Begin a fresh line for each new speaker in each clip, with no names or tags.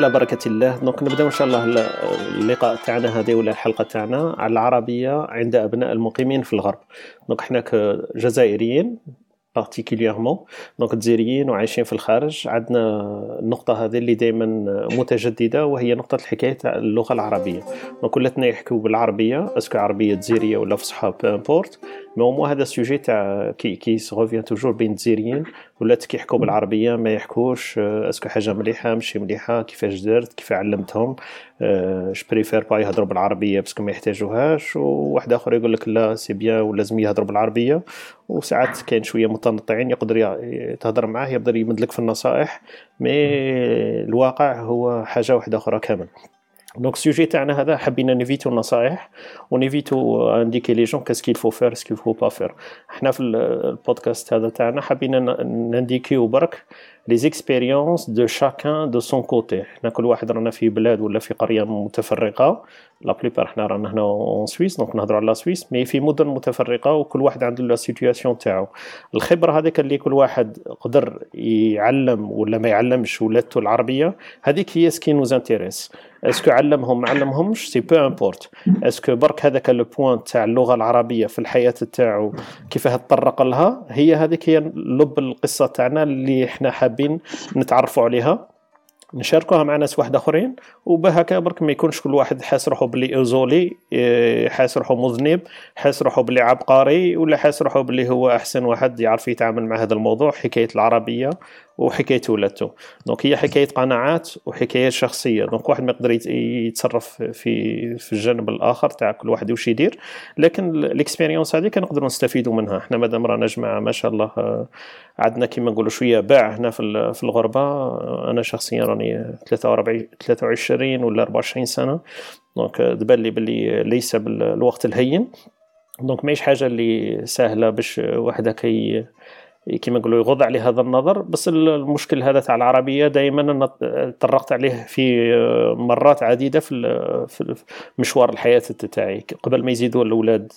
على بركة الله. donc نبداو إن شاء الله اللقاء تاعنا هذه ولا الحلقة تاعنا على العربية عند أبناء المقيمين في الغرب. donc حنا كجزائريين particulièrement donc الجزائريين وعايشين في الخارج. عندنا النقطة هذه اللي دائما متجددة وهي نقطة الحكاية تاع اللغة العربية. donc ولاتنا يحكوا بالعربية. est-ce que عربية جزائرية ولا فصحى؟ peu importe mais هذا ال sujet تاع qui qui survient toujours بين الجزائريين ولات كيحكوا بالعربية ما يحكوش est-ce que حاجة مليحة ماشي مليحة كيفاش درت كيف علمتهم je préfère pas يهضروا بالعربية parce que ما يحتاجوهاش وواحد آخر يقول لك لا c'est bien ولازم يهضروا بالعربية. وساعات كاين شوية متنطعين يقدر تهضر معاه يقدر يمدلك في النصائح mais الواقع هو حاجة واحدة أخرى كامل. donc ال sujet تاعنا هذا حبينا نيفيتو النصائح ونيفيتو انديكي لي جون كاسكيل فو فير سكيل فو با فير حنا في البودكاست هذا تاعنا حبينا ننديكيو برك les expériences de chacun de son côté حنا كل واحد رانا في بلاد ولا في قرية متفرقة la plupart حنا رانا هنا en Suisse donc نهضروا على Suisse mais في مدن متفرقة وكل واحد عنده la situation تاعو. الخبرة هذيك اللي كل واحد قدر يعلم ولا ما يعلمش ولادته العربية هذيك هي ce qui nous intéresse est-ce que علمهم ما علمهمش c'est peu importe est-ce que برك هذاك le point تاع اللغة العربية في الحياة تاعو كيفاه تطرق لها؟ هي هذيك هي لب القصة تاعنا اللي إحنا حابين نتعرفوا عليها. نشاركوها مع ناس واحد آخرين وبهكا برك ما يكونش كل واحد حاس روحو بلي isolé إيه، حاس روحو مذنب حاس روحو بلي عبقري ولا حاس روحو بلي هو أحسن واحد يعرف يتعامل مع هذا الموضوع حكاية العربية. وحكايه ولادته donc هي حكاية قناعات وحكاية شخصية. donc واحد ما يقدر يتصرف في في الجانب الآخر تاع كل واحد واش يدير. لكن ال expérience هذه كنقدروا نستفيدوا منها. إحنا مادام رانا جماعة ما شاء الله آه، عندنا كيما نقولوا شوية باع هنا في في الغربة. أنا شخصيا راني 43 23 ولا 24 سنة. donc تبان لي باللي ليس بالوقت الهين. donc ماهيش حاجة اللي سهلة باش واحد كي كما نقولوا يغض عليه هذا النظر. بس المشكل هذا تاع العربية دائما أنا طرقت عليه في مرات عديدة في مشوار الحياة تاعي. قبل ما يزيدوا الأولاد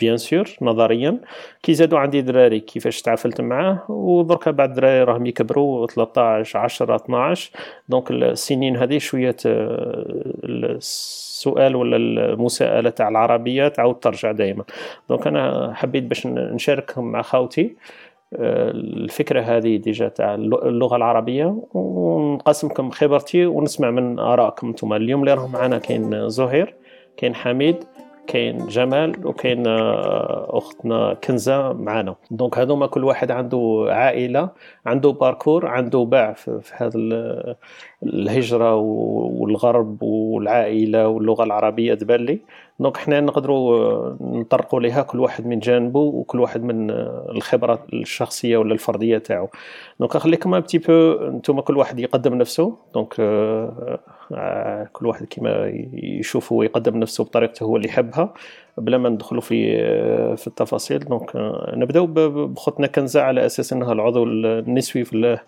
bien sûr نظريا كي زادوا عندي دراري كيفاش تعاملت معاه. ودركا بعد دراري راهم يكبروا 13 10 12 donc السنين هذه شوية السؤال ولا المساءلة تاع العربية تعاود ترجع دائما donc أنا حبيت باش نشاركهم مع خاوتي الفكرة هذه déjà تاع اللغة العربية ونقسمكم خبرتي ونسمع من آرائكم أنتم اليوم اللي راهم معنا كاين زهير كاين حميد كاين جمال وكاين آه، أختنا كنزة معنا. donc هذوما كل واحد عنده عائلة عنده parcours عنده باع في, في هذا الهجرة والغربة والعائلة واللغة العربية تبان لي. donc حنا نقدروا نطرقوا لها كل واحد من جانبه وكل واحد من الخبره الشخصية ولا الفردية تاعو. donc نخليكم un peu أنتم كل واحد يقدم نفسه donc آه، آه، كل واحد كيما يشوف هو يقدم نفسه بطريقته هو اللي يحبها بلا ما ندخلوا في آه، في التفاصيل. donc نبداو بخوتنا كنزة على أساس إنها العضو النسوي في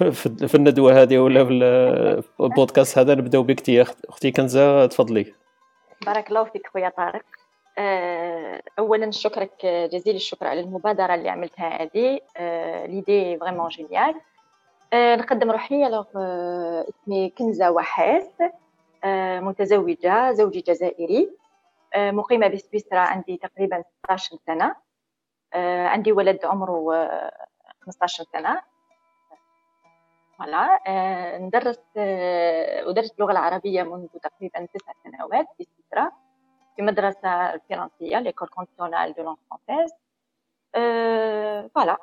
في الندوة هذه ولا في البودكاست هذا. نبداو بك أختي كنزة تفضلي.
بارك الله فيك خويا طارق. آه، اولا شكرك جزيل الشكر على المبادرة اللي عملتها هذه. l'idée vraiment géniale نقدم روحي alors اسمي كنزة وحاس آه، متزوجة زوجي جزائري. آه، مقيمة بسويسرا عندي تقريبا 16 سنة. عندي ولد عمره 15 سنة. voilà ندرس ودرست اللغة العربية منذ تقريبا تسع سنوات في سويسرا في مدرسة فرنسيه l'école cantonale de langue française voilà.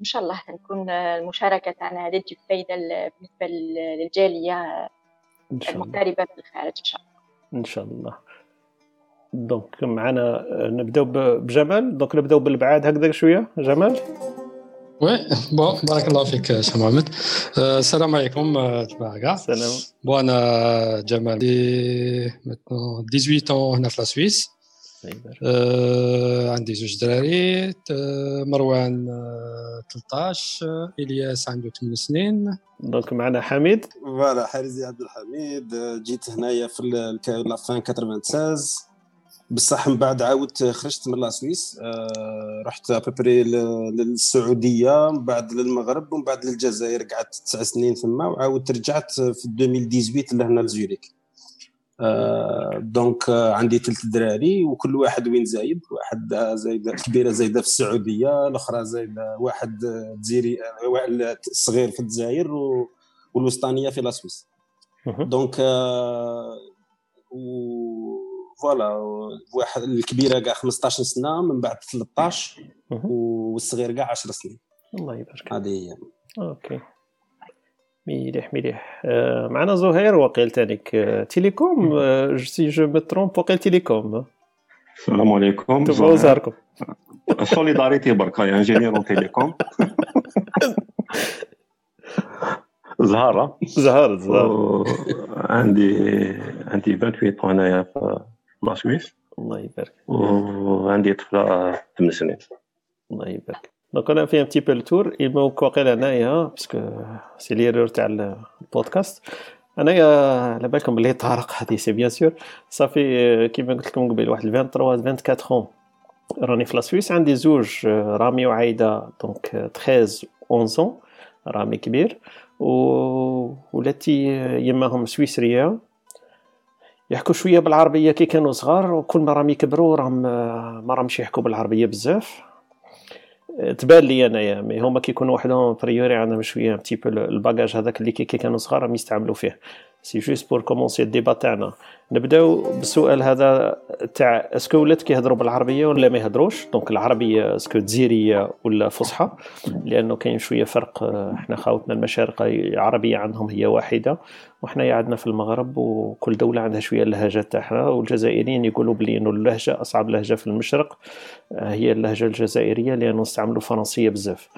إن شاء الله نكون المشاركه تاعنا هذه تجيب فايده بالنسبة للجالية المغتربة في الخارج إن شاء الله.
إن شاء الله. donc معنا نبداو بجمال. donc نبداو بالبعاد هكذا شوية. جمال.
oui bon بارك الله فيك سي محمد السلام عليكم تبع كاع
السلام
bon أنا جمال دي 18 هنا في la Suisse عندي زوج دراري مروان 13 الياس عنده 8 سنين
donc معنا حميد
voilà حارزي عبد الحميد جيت هنايا في la fin 96 بصح من بعد عاودت خرجت من la Suisse آه رحت après للسعودية من بعد للمغرب ومن بعد للجزائر قعدت تسع سنين ثم وعاودت رجعت في 2018 لهنا لزوريك آه donc آه عندي ثلاث دراري وكل واحد وين زايد؟ واحد زايدة كبيرة زايدة في السعودية الأخرى زايدة واحد جزيري الصغير في الجزائر والوسطانية في la Suisse. donc آه voilà واحد الكبيرة كاع 15 سنة من بعد 13 والصغير كاع 10 سنين.
الله يبارك.
هذه هي.
OK. مليح مليح. آه معنا زهير وقيل تانيك. آه تيليكوم آه سي جو مي ترومب وقيل تيليكوم.
السلام عليكم.
تبعوا زهركم
سوليداريتي بركا يا انجينير تيليكوم. زهرة
زهر زهر
عندي عندي 28 انايا لا سويس
الله يبارك.
وعندي طفلة 8 سنين
الله يبارك. دونك أنا في ان تي بو التور الموك واقيلا انايا باسكو سي ليرور تاع البودكاست انايا على بالكم بلي طارق هذه سي بيان سور صافي كيما قلت لكم قبل واحد 23 24 راني في لا سويس عندي زوج رامي وعايده دونك 13 11 رامي كبير و ولاتي يماهم سويسريه يحكوا شوية بالعربية كي كانوا صغار وكل ما راهم يكبروا راهم ما راهمش يحكوا بالعربية بزاف. تبان لي أنايا mais هما كيكونوا وحدهم a priori عندهم شوية petit peu ال bagage هذاك اللي كي كانوا صغار راهم يستعملوا فيه. c'est juste pour commencer ال débat تاعنا نبداو بالسؤال هذا تاع est-ce que ولاد كيهضروا بالعربية ولا ما يهضروش؟ donc العربية est-ce que جزيريه ولا فصحى؟ لأنه كاين شوية فرق إحنا خاوتنا المشارقه عربية عندهم هي واحدة وحنا عندنا في المغرب وكل دولة عندها شوية اللهجات تاعها والجزائريين يقولوا بلي إنه اللهجة أصعب لهجة في المشرق هي اللهجة الجزائرية لأنه نستعملوا الفرنسيه بزاف.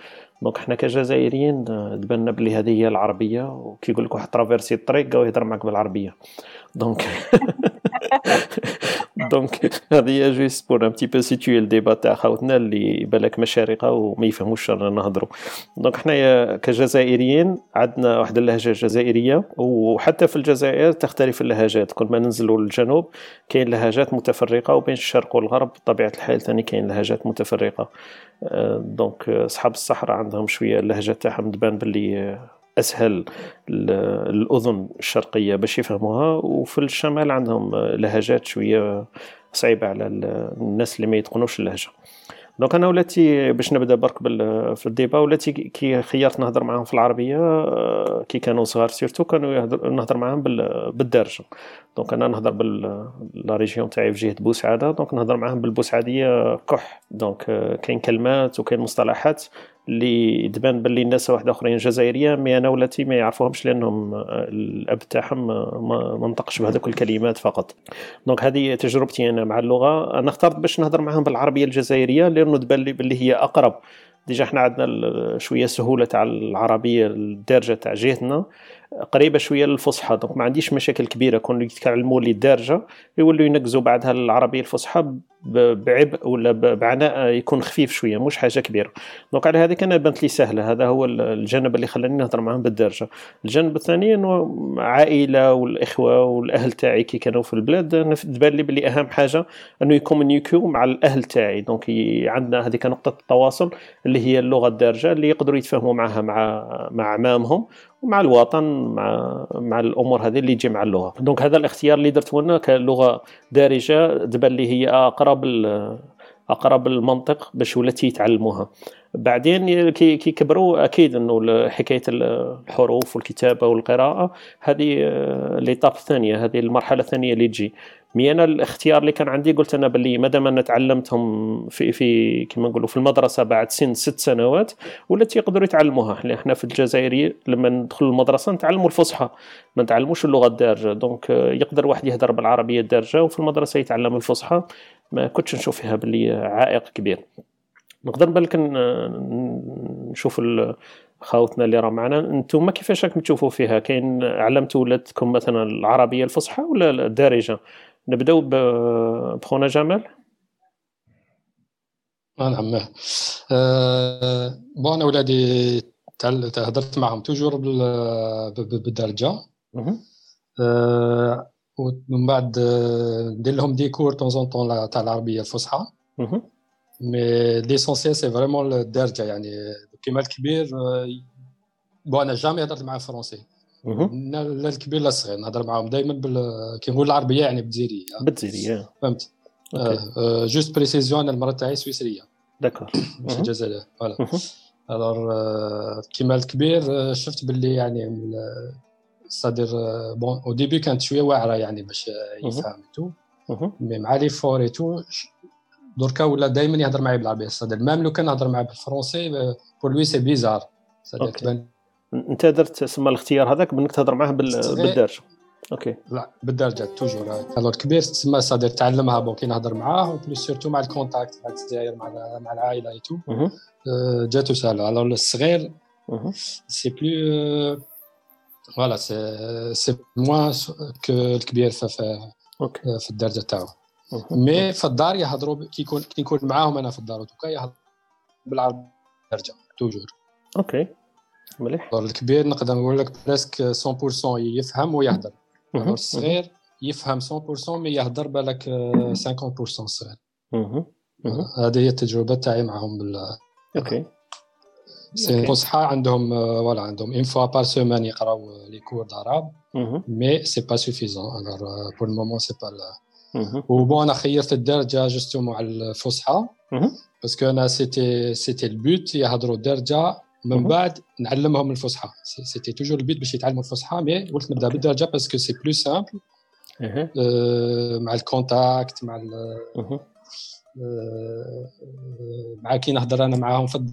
donc حنا كجزائريين تبان بلي هذه هي العربية وكي يقول لك واحد traverser الطريق قاو يهضر معك بالعربية. donc donc هذه juste pour un petit peu situer ال débat تاع خاوتنا اللي بالك مشارقة وما يفهموش رانا نهضروا donc حنايا كجزائريين عندنا واحد اللهجة جزائرية وحتى في الجزائر تختلف اللهجات. كل ما ننزلوا للجنوب كاين لهجات متفرقة وبين الشرق والغرب بطبيعة الحال ثاني كاين لهجات متفرقة. donc اصحاب الصحراء عندهم شوية اللهجة تاعهم تبان باللي أسهل الأذن الشرقية باش يفهموها وفي الشمال عندهم لهجات شوية صعيبة على الناس اللي ما يتقنوش اللهجة. donc أنا ولاتي باش نبدأ برك في ال débat ولاتي كي خيرت نهضر معاهم في العربية كي كانوا صغار surtout كانوا نهضر معاهم بالدارجة. donc أنا نهضر بال la région تاعي في جهة بوسعادة donc نهضر معاهم بالبوسعادية كح donc كاين كلمات وكاين مصطلحات اللي تبان باللي الناس واحد آخرين جزائرية mais أنا ولاتي ما يعرفوهمش لأنهم الأب تاعهم ما نطقش بهذوك الكلمات فقط. donc هذه تجربتي أنا مع اللغة. أنا اخترت باش نهضر معاهم بالعربية الجزائرية لأنه تبان لي باللي هي أقرب. déjà إحنا عندنا شوية سهولة تاع العربية الدارجة تاع جهتنا. قريبة شوية للفصحى donc ما عنديش مشاكل كبيرة. كون يتكلموا لي الدارجه يولوا ينقزوا بعدها العربيه الفصحى بعبء ولا بعناء يكون خفيف شوية مش حاجة كبيرة. donc على هذيك أنا بنت لي سهلة هذا هو الجانب اللي خلاني نهضر معاهم بالدارجة. الجانب الثاني إنه عائلة والإخوة والأهل تاعي كي كانوا في البلاد تبان لي بلي أهم حاجة إنه ي communiquer و مع الأهل تاعي. donc عندنا هذيك نقطة التواصل اللي هي اللغة الدارجة اللي يقدروا يتفاهموا معها مع مع عمامهم ومع الوطن مع مع الأمور هذه اللي تجي مع اللغة. donc هذا الاختيار اللي درت هنا كلغة دارجة تبان لي هي أقرب أقرب المنطق باش ولات يتعلموها. بعدين كي كبروا أكيد إنه حكاية الحروف والكتابة والقراءة هذه l'étape الثانية هذه المرحلة الثانية اللي تجي. mais أنا الاختيار اللي كان عندي قلت أنا باللي مادام أنا تعلمتهم في في كما نقولوا في المدرسة بعد سن ست سنوات ولات يقدروا يتعلموها لأن إحنا في الجزائر لما ندخل المدرسة نتعلموا الفصحى ما نتعلموش اللغة الدارجة. دونك يقدر واحد يهدر بالعربية الدارجة وفي المدرسة يتعلم الفصحى ما كنتش نشوف فيها باللي عائق كبير. نقدر بالك نشوف خاوتنا اللي راه معنا. أنتم كيفاش راكم تشوفوا فيها؟ كاين علمتوا ولادكم مثلا العربية الفصحى ولا الدارجة؟ نبداو بخونا جمال.
نعم. أه bon أنا ولادي هضرت معهم toujours بالدارجه أه ومن بعد ندير لهم des cours temps en temps تاع العربية الفصحى. mais l'essentiel c'est vraiment الدارجه يعني. كيما الكبير bon أنا jamais هضرت مع français لا الكبير لا الصغير نهضر معاهم دائما بال كي نقول العربية يعني بالجزيريه
بالجزيريه
فهمت؟ juste précision أنا المرة تاعي سويسرية.
d'accord.
ماشي جزائريه voilà. alors كيما الكبير شفت باللي يعني c'est-à-dire bon au début كانت شوية واعرة يعني باش يفهم tout mais مع l'effort et tout دركا ولا دائما يهضر معايا بالعربية. c'est-à-dire même لو كان نهضر معاه بال français pour lui c'est bizarre c'est-à-dire تبان
انت درت سما الاختيار هذاك بانك تهضر معاه بالدارجه ok.
لا بالدرجه toujours. alors كبير تسمى c'est-à-dire تعلمها bon كي نهضر معاه و plus surtout مع ال contact مع الجزائر مع مع العائلة et tout جاتو سهله alors الصغير c'est plus voilà c'est moins que الكبير في في الدرجه تاعو. mais في الدار يهضروا كي يكون كي نكون معاهم أنا في الدار و tout cas يهضروا بالعربي درجة toujours.
ok. مليح.
الكبير نقدر نقول لك presque 100% يفهم ويهضر. الصغير يفهم 100% mais يهضر بالك 50% الصغير هذه هي التجربة تاعي معهم بال
ok.
c'est فصحى عندهم voilà عندهم une fois par semaine يقراو les cours d'arabe mais c'est pas suffisant alors pour le moment c'est pas و bon أنا خيرت الدرجه justement على الفصحى. parce que أنا c'était c'était ال but يهضروا الدرجه من بعد نعلمهم الفصحى. c'était toujours ال but باش يتعلموا الفصحى mais قلت نبدأ بالدرجة parce que c'est plus simple مع ال contact مع مع كي نهضر أنا معاهم في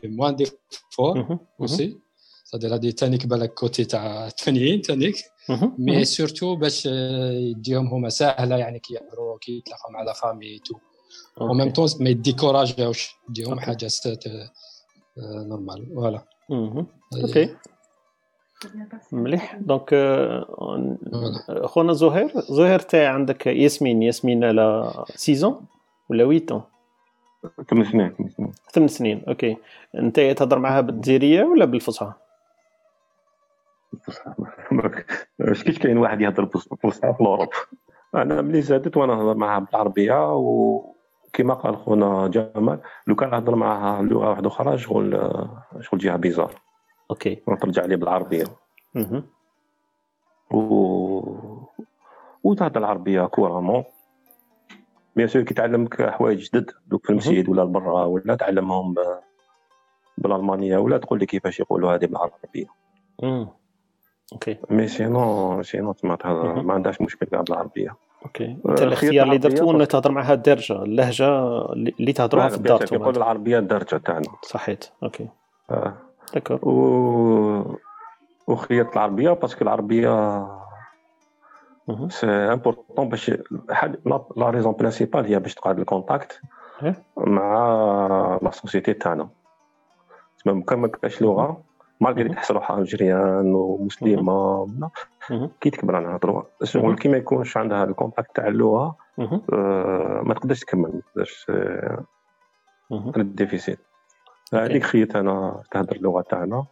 في moins d'effort aussi c'est-à-dire هذه تانيك بالك côté تاع التفنيين تانيك mais surtout باش يديهم هما ساهله يعني كي يهضروا كي يتلاقوا مع la famille tout و même temps ما ي décourager وش يديهم حاجة normal voilà
ok مليح. donc خونا زهير زهير تاع عندك ياسمين ياسمين على six ans ولا 8
ثمان سنين
ثمان سنين. ok أنت تهضر معها بالجزائرية ولا بالفصحى؟
اش كيش كاين واحد يهضر بالفصحى في ال Europe. أنا ملي زادت وأنا نهضر معها بالعربية وكما قال خونا جمال لو كان نهضر معها لغه واحدة أخرى شغل شغل جاها bizarre.
OK.
ترجع لي بالعربية. و وتهضر العربية couramment. Bien sûr كي تعلمك حوايج جدد دوك في المسجد ولا برا ولا تعلمهم بالألمانية ولا تقول لي كيفاش يقولوا هذه بالعربية.
OK.
Mais sinon sinon تما ما عندهاش مشكل كاع بالعربية.
OK. أنت الاختيار اللي درتو انك تهضر معها الدارجه اللهجة اللي تهضروها في الدار
يقول العربية الدارجه تاعنا
صحيت OK.
آه.
d'accord
و وخيرت العربية parce que العربية c'est important باش la raison principale هي باش تقعد ال contact مع la société تاعنا. تسمى كان ما كاش لغة malgré تحس روحها جزائرية ومسلمة كي تكبر أنا نهضروا شغل كي ما يكونش عندها ال contact تاع اللغة ما تقدرش تكمل ما تقدرش difficile هذيك خيرت أنا تهضر اللغة تاعنا.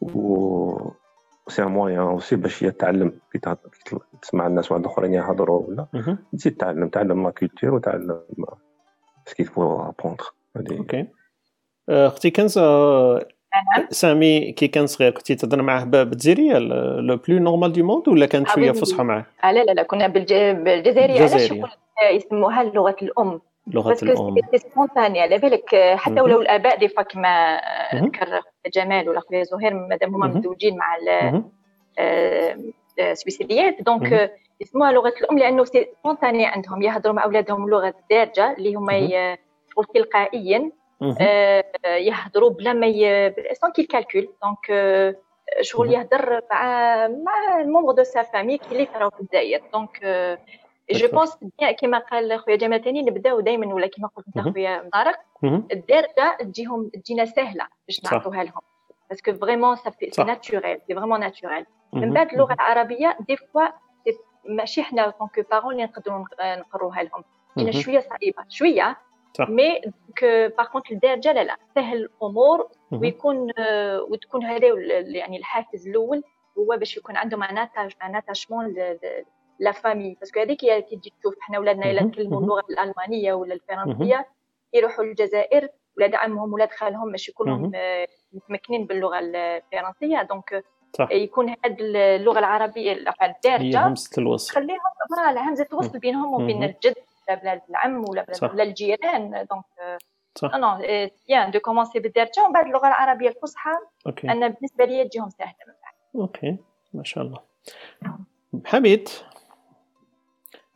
و c'est un moyen aussi باش هي تعلم كي تسمع الناس واحد اخرين يهضروا ولا تزيد تعلم تعلم la culture وتعلم ce qu'il faut
apprendre OK. أختي كنز سامي كي كان صغير كنتي تهضر معاه بالجزائريه le plus normal du monde ولا كانت شوية فصحى معاه؟
لا لا لا كنا بالجزائريه علاش يسموها لغة الأم.
لغة الأم.
spontané على بالك حتى ولو الآباء des fois كما ذكر جمال ولا خويا زهير مادام هما متزوجين مع السويسريات donc يسموها لغة الأم لأنه spontané عندهم يهضروا مع أولادهم لغة الدارجه اللي هما يقول تلقائيا. يهضروا بلا ما sans qu'il calcule donc شغل يهضر مع مع ال membre de sa famille كي اللي راهو في الجزائر. donc je pense كيما قال خويا جمال ثاني نبداو دائما ولا كيما قلت أنت خويا مطارق الدارجه تجيهم تجينا سهلة باش نعطوها لهم. parce que vraiment c'est naturel c'est vraiment naturel من بعد اللغة العربية des fois ماشي حنا comme parents اللي نقدروا نقروها لهم. لأن شوية صعيبة. شوية mais par contre الدارجه لا لا سهل الأمور ويكون وتكون هذا يعني الحافز الأول هو باش يكون عندهم un attachement la famille parce que هذيك هي كي تجي تشوف حنا ولادنا إلا تكلموا اللغة الألمانية ولا الفرنسية يروحوا للجزائر ولاد عمهم ولاد خالهم ماشي كلهم متمكنين باللغة الفرنسية. donc صح. يكون هاد اللغة العربية الدارجه
همزة الوصل
خليهم voilà همزة الوصل بينهم وبين الجد. ولا بلاد العم ولا بلاد ولا الجيران donc صح. نو bien de commencer بالدارجه ومن بعد اللغة العربية الفصحى أنا بالنسبة لي تجيهم سهله من بعد
OK. ما شاء الله. حميد.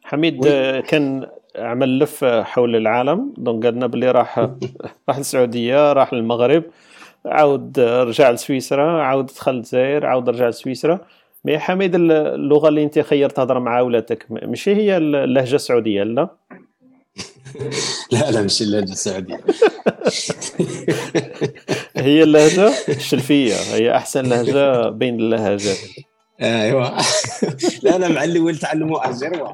حميد كان عمل لفه حول العالم. donc قالنا باللي راح راح السعوديه راح للمغرب. عاود رجع لسويسرا. عاود دخل الجزائر. عاود رجع لسويسرا. مي حميد اللغة اللي انت خير تهضر مع ولادك ماشي هي اللهجة السعودية لا؟
لا لا ماشي اللهجة السعودية.
هي اللهجة الشلفية هي أحسن لهجة بين اللهجات.
ايوا لا أنا مع اللي ولد تعلموا ألجيروا.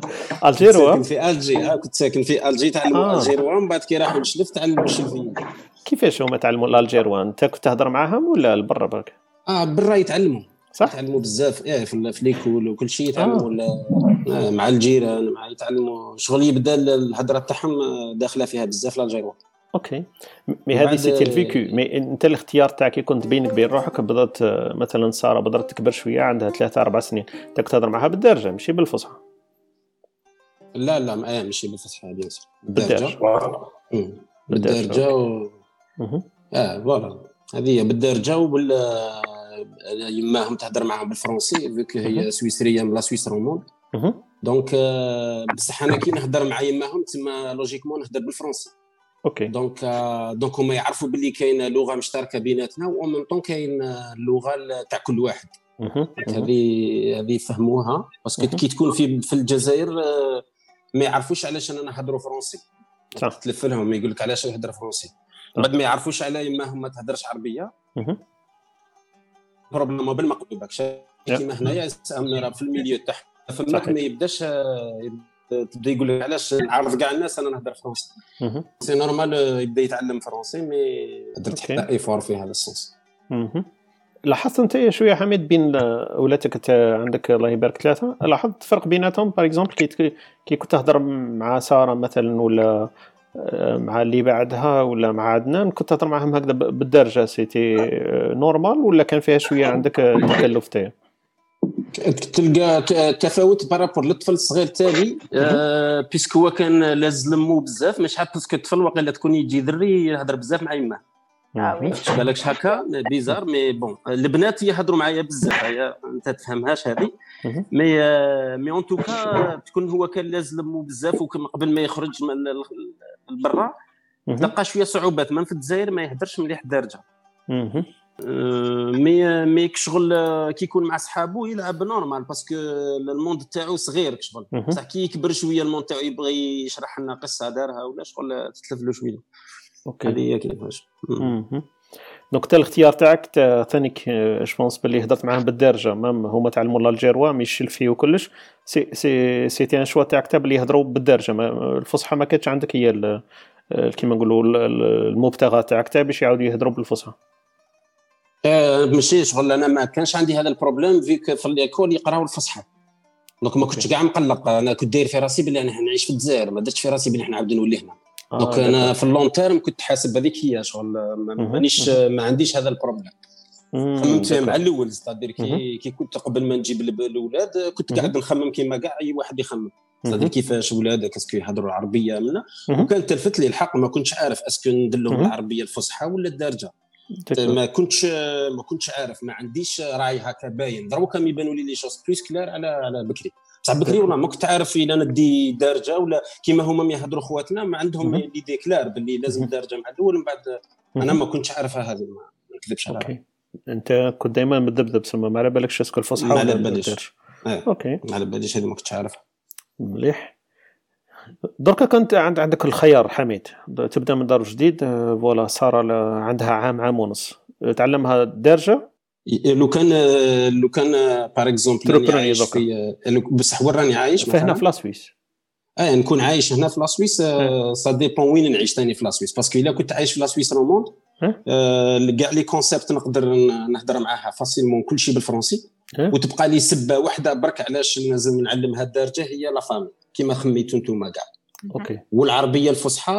algérois؟
كنت في ألجي آه كنت ساكن في ألجي تعلموا آه. algérois من بعد كي راحوا للشلف تعلموا الشلفية.
كيفاش هما تعلموا ال algérois؟ أنت كنت تهضر معاهم ولا برا برك؟
آه برا يتعلموا. صح؟ يتعلموا بزاف إيه في l'école وكل شيء يتعلموا آه. مع الجيران مع يتعلموا شغل يبدأ الهضره تاعهم داخلة فيها بزاف ال
algérois OK. Mais هذه c'était le vécu. mais أنت الاختيار تاعك كنت بينك وبين روحك بدات مثلا سارة بدات تكبر شوية عندها ثلاثة أربع سنين انت كنت تهضر معها بالدارجة ماشي بالفصحى.
لا لا ما ماشي بالفصحى هذه
بالدارجة.
بالدارجة. و... آه voilà. هذه بالدارجة وبال يماهم تهضر معاهم بالفرنسي vu que هي سويسرية من la Suisse romande donc بصح أنا كي نهضر مع يماهم تما logiquement نهضر بالفرنسي.
OK
donc donc هما يعرفوا باللي كاينة لغة مشتركة بيناتنا و même temps كاين اللغة تاع كل واحد. هذه هذه فهموها باسكو كي تكون في في الجزائر ما يعرفوش علاش أنا نهضروا فرنسي. صح. تلف لهم يقول لك علاش يهضر فرنسي. بعد ما يعرفوش على يما هم ما تهدرش عربية. بروبليم بالمقلوبك كيما هنايا في الميليو تاعها فماك ما يبداش تبدا يقول لك علاش نعرف كاع الناس أنا نهضر فرونسي سي نورمال يبدا يتعلم فرونسي مي درت حتى effort في هذا ال sens
لاحظت أنت شوية حميد بين ولادك أنت عندك الله يبارك ثلاثة. لاحظت فرق بيناتهم؟ par exemple كي كي كنت تهضر مع سارة مثلا ولا مع اللي بعدها ولا مع عدنان كنت تهضر معاهم هكذا بالدرجة c'était normal ولا كان فيها شوية عندك تكلف تاعي؟
تلقى تفاوت par rapport للطفل الصغير تالي آه parce que هو كان لاز لمو بزاف مش حاب parce que الطفل واقيلا تكون يجي ذري يهضر بزاف مع يماه
آه وي
بالكش هكا بيزار مي بون البنات يهضروا معايا بزاف هي أنت تفهمهاش هذه. مي مي اون توكا تكون هو كان لاز لمو بزاف قبل ما يخرج من لبرا تلقى شوية صعوبات. من في الجزائر ما يهدرش مليح الدارجة. مي مي شغل كي يكون مع صحابو يلعب نورمال باسكو الموند تاعو صغير شغل بصح كي يكبر شوية الموند تاعو يبغي يشرح لنا قصة دارها ولا شغل تتلف له شوية. OK. هذه هي كيفاش.
donc حتى الاختيار تاعك ثانيك je pense باللي هضرت معاهم بالدارجه même هما تعلموا الالجيروا mais الشلفي وكلش. c'est c'est c'était un choix تاعك باللي يهضروا بالدارجه الفصحى ما كانتش عندك هي كيما نقولوا المبتغى تاعك باش يعاودوا يهضروا بالفصحى.
آه ماشي شغل أنا ما كانش عندي هذا ال problème فيك في l'école يقراو الفصحى. donc ما كنتش كاع مقلق أنا كنت داير في راسي بلي أنا نعيش في الجزائر ما درتش في راسي بلي أحنا عاود نولي هنا. آه donc أنا في ال long terme كنت حاسب هذيك هي شغل مانيش ما عنديش هذا ال problème. خممت مع الأول c'est-à-dire كي كي كنت قبل ما نجيب الأولاد كنت قاعد نخمم كيما كاع أي واحد يخمم. c'est-à-dire كيفاش ولادك est-ce que يهضروا العربية منا وكان تلفت لي الحق ما كنتش عارف est-ce que ندلهم العربية الفصحى ولا الدارجة. ما كنتش ما كنتش عارف ما عنديش راي هكا باين. دروكا يبانوا لي les choses plus claires على على بكري. بصح بكري والله ما كنت عارف إلا ندي دارجه ولا كيما هما يهضروا خواتنا ما عندهم ليدي كلار باللي لازم دارجه مع الأول من بعد أنا ما كنتش عارفها هذه ما نكذبش عليها
أنت كنت دائما مدبدب سما ما على بالكش اسكو الفصحى
ما على باليش.
أوكي.
ما على باليش هذه ما كنتش عارفها.
مليح. دركا كنت عند عندك الخيار حميد. تبدأ من دار جديد فوالا سارة عندها عام عام ونص. تعلمها دارجه
لو كان لو كان par exemple عايش في بصح وين راني عايش
فهنا في la
Suisse آه نكون عايش هنا في la Suisse ça dépend وين نعيش ثاني في la Suisse parce que إلا كنت عايش في la Suisse romande كاع les concepts نقدر نهضر معاها facilement كلشي بالفرنسي. وتبقى لي سبة واحدة برك علاش لازم نعلمها الدارجة؟ هي la famille. كيما خممتوا أنتم كاع.
OK.
والعربية الفصحى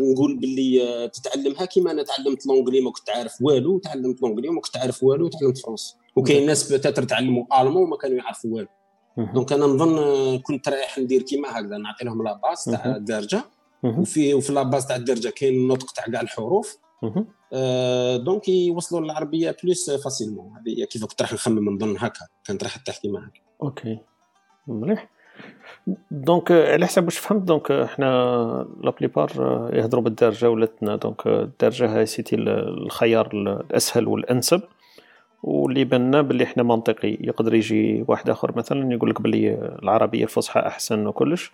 نقول باللي تتعلمها كيما أنا تعلمت l'anglais ما كنت عارف والو تعلمت l'anglais وما كنت عارف والو وتعلمت فرنسي. وكاين ناس peut-être تعلموا allemand وما كانوا يعرفوا والو. donc أنا نظن كنت رايح ندير كيما هكذا نعطي لهم la base تاع الدارجه وفي وفي la base تاع الدارجه كاين النطق تاع كاع الحروف. آه donc يوصلوا للعربية plus facilement هذه كيف كنت راح نخمم نظن هكا. كانت راح تحكي معك
OK. مليح. donc على حسب واش فهمت donc إحنا la plupart يهضروا بالدارجة ولاتنا. donc الدارجة هاي c'était الخيار الأسهل والأنسب. واللي بنا باللي إحنا منطقي يقدر يجي واحد آخر مثلا يقول لك باللي العربية الفصحى أحسن وكلش.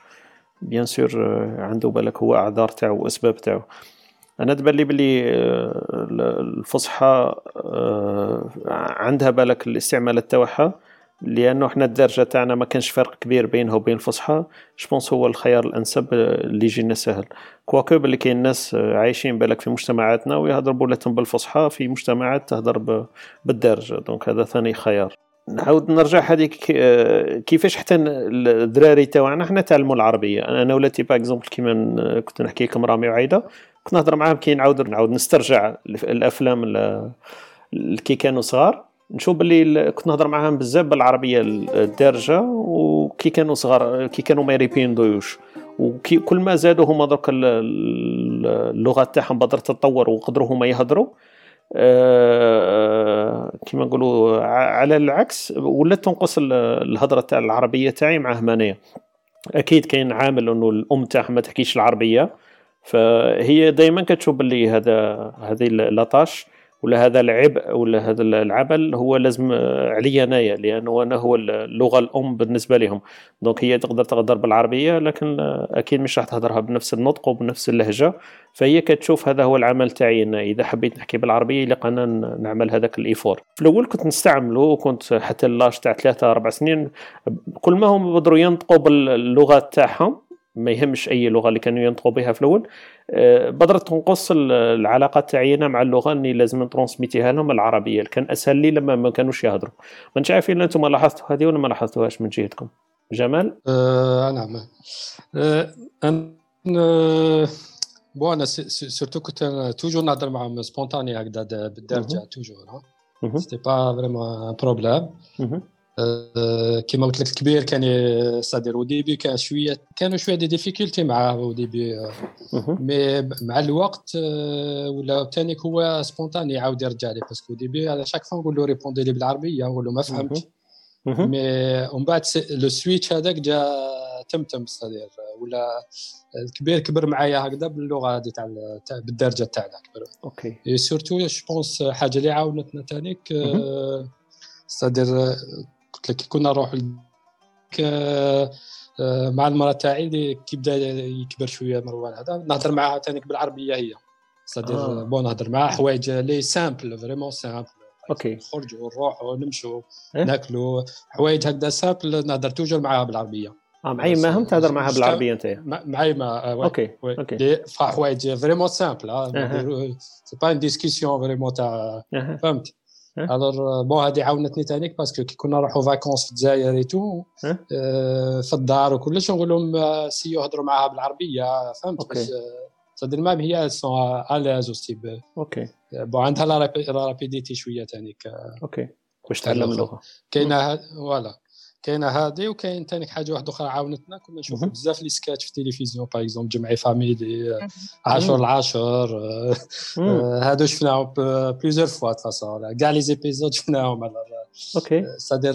bien sûr عنده بالك هو أعذار تاعو وأسباب تاعو. أنا تبان لي بلي الفصحى عندها بالك الاستعمالات تاعها. لأنه إحنا الدارجة تاعنا ما كانش فرق كبير بينها وبين الفصحى. je pense هو الخيار الأنسب اللي يجينا سهل. quoique باللي كاين ناس عايشين بالك في مجتمعاتنا ويهضروا بولاتهم بالفصحى في مجتمعات تهضر بالدارجه donc هذا ثاني خيار. نعاود نرجع هذيك كيفاش حتى الدراري تاعنا حنا تعلموا العربية. أنا ولاتي par exemple كيما كنت نحكي لكم رامي وعايدة كنت نهضر معاهم كي نعاود نعاود نسترجع les films كي كانوا صغار. نشوف باللي كنت نهضر معاهم بزاف بالعربية الدارجة وكي كانوا صغار كي كانوا ما يريبوندوش وكي كل ما زادوا هما درك اللغة تاعهم بدأت تتطور وقدروا هما يهضروا. أه كيما نقولوا على العكس ولات تنقص الهضرة تاع العربية تاعي معاهم انايا أكيد كاين عامل إنه الأم تاعها ما تحكيش العربية. فهي دائما كتشوف باللي هذا هذه لاطاش ولا هذا العبء ولا هذا العمل هو لازم عليا أنايا لأنه أنا هو اللغة الأم بالنسبة لهم. دونك هي تقدر تهضر بالعربية لكن أكيد مش راح تهضرها بنفس النطق وبنفس اللهجة. فهي كتشوف هذا هو العمل تاعي أنا إذا حبيت نحكي بالعربية لقنا نعمل هذاك الإيفور. في الأول كنت نستعمله وكنت حتى اللاش تاع ثلاثة أربع سنين كل ما هم بدروا ينطقوا باللغات تاعهم ما يهمش أي لغة اللي كانوا ينطقوا بها في الأول. آه، بدرت تنقص العلاقه تاعي مع اللغة اني لازم نترونسميتيها لهم العربية كان أسهل لي لما ما كانوش يهضروا. ما نعرف عارفين أنتم لاحظتوا هذه ولا ما لاحظتوهاش من جهتكم. جمال؟
آه نعم. آه أنا bon أنا surtout كنت toujours نهضر معهم spontané هكذا بالدارجه toujours c'était pas vraiment problème كما قلت لك الكبير كان صادر au début كان شوية كانوا شوية des difficultés معاه au début. mais مع الوقت آه، ولا ثاني هو spontané يعاود يرجع لي parce que début على chaque fois نقول له réponds لي بالعربية نقول له ما فهمتش. مي ومن بعد لو سويتش هذاك جا تمتم صدير. ولا الكبير كبر معايا هكذا باللغة هذه تاع بالدرجة تاعنا كبر.
أوكي.
سورتو جو بونس حاجة اللي عاونتنا ثانيك صدر قلت لك كنا نروح آه، مع المرأة تاعي اللي كيبدا يكبر شوية مروان. هذا نهضر معاها ثاني بالعربيه هي. صدر آه. بون نهضر معاها حوايج لي سامبل فريمون سامبل
OK
نخرجوا نروحوا نمشوا إيه؟ ناكلوا. حوايج هكذا simples نهضر toujours معاها بالعربية.
آه معي ما هم تهضر معها بالعربية أنت؟
معي ما
آه OK OK
حوايج vraiment simples c'est pas une discussion vraiment تاع فهمت؟ alors bon هذه عاونتني ثاني parce que كي كنا نروحوا vacances في الجزائر et tout في الدار وكلش نقول لهم سيو هضروا معاها بالعربية فهمت؟
OK.
c'est-à-dire même هي sont à l'aise
OK.
bon عندها la rapidité شوية ثاني
OK. باش تعلم اللغة
كاينة voilà كاينة هذه وكاين ثاني حاجة واحدة أخرى عاونتنا. كنا نشوفوا بزاف les sketchs في التلفزيون par exemple جمعي فاميلي عاشور العاشر هادو شفناهم plusieurs fois façon كاع les épisodes شفناهم.
OK
c'est-à-dire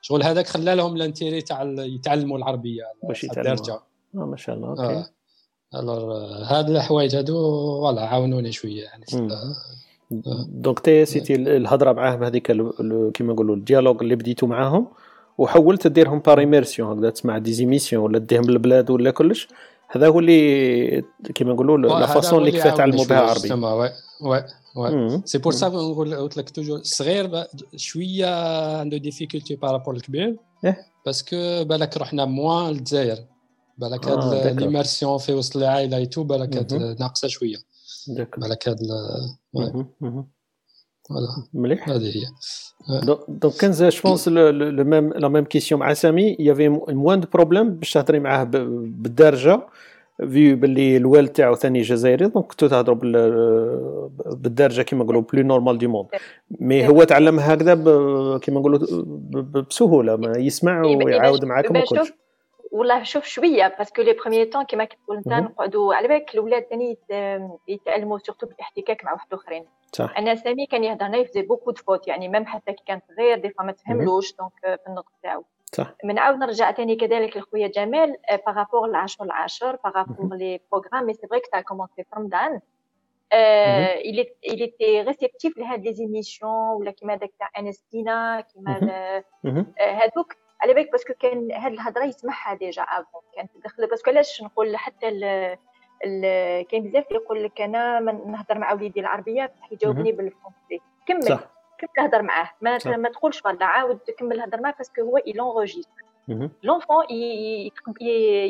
شغل هذاك خلى لهم l'intérêt تاع يتعلموا العربية.
باش يتعلموا. آه ما شاء الله أوكي
الور هاد الحوايج هادو فوالا عاونوني شوية يعني.
دونك تي سيتي الهضرة معاهم هذيك كيما نقولوا الديالوج اللي بديتو معاهم وحولت ديرهم باريميرسيون هكذا تسمع ديزيميسيون ولا ديهم البلاد ولا كلش. هذا هو اللي كيما نقولوا لا فاسون اللي كيف تعلموا بها عربي
وي وي وي. سي بور سا نقول قلت لك توجور الصغير شوية عنده ديفيكولتي بارابور الكبير parce que بالك رحنا moins للجزائر. بالك هاد l'immersion في وسط العائلة et tout بالك ناقصة شوية. بالك هاد
voilà مليح
هذه هي
donc كان je pense le même la même question مع سامي il y avait moins de problèmes باش تهضري معاه بالدارجه vu باللي الوالد تاعو ثاني جزائري donc كنتو تهضروا بالدارجه كيما نقولوا plus normal du monde mais هو تعلم هكذا كيما نقولوا بسهولة ما يسمع ويعاود معاكم وكلش
والله شوف شوية parce que les premiers temps كيما كتقول انت نقعدوا على بالك الاولاد ثاني يتعلموا surtout بالاحتكاك مع واحد اخرين صح. أنا سامي كان يهضر لنا il faisait beaucoup de fautes يعني même حتى كي كان صغير des fois ما تفهملوش donc في النطق تاعو. صح. من عاود نرجع ثاني كذلك لخويا جمال par rapport العشر العشر par rapport les programmes mais c'est vrai quand t'as commencé في رمضان il était réceptif لهاد les émissions ولا كيما داك تاع انستينا كيما هادوك على بالك parce que كان هاد الهضرة يسمعها déjà avant كانت تدخل parce que علاش نقول حتى ال كاين بزاف يقول لك أنا نهضر مع وليدي العربية بصح يجاوبني بالفرنسي. كمل صح. كمل هضر معاه؟ ما, صح. ما تقولش voilà عاود كمل هضر معاه parce que هو il enregistre l'enfant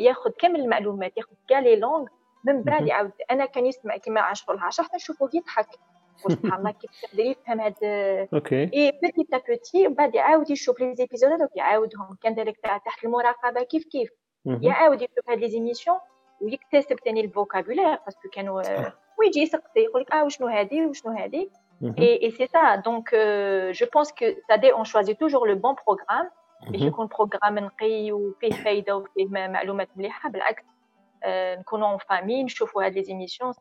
ياخذ كامل المعلومات ياخذ كاع les langues من بعد يعاود أنا كان يسمع كيما 10 العشرة حتى نشوفه يضحك سبحان الله كيف تقدر يفهم هاد OK et petit à petit ومن بعد يعاود يشوف les épisodes ويعاودهم كان دايرك تحت المراقبه كيف كيف يعاود يشوف هاد les émissions ويكتسب ثاني ال vocabulaire parce que كانوا ويجي يسقسي يقول لك آه وشنو هادي وشنو هادي et c'est ça donc je pense que ça dit on choisit toujours le bon programme باش يكون programme نقي وفيه فايده وفيه معلومات مليحه بالعكس نكونوا famille نشوفوا هاد les émissions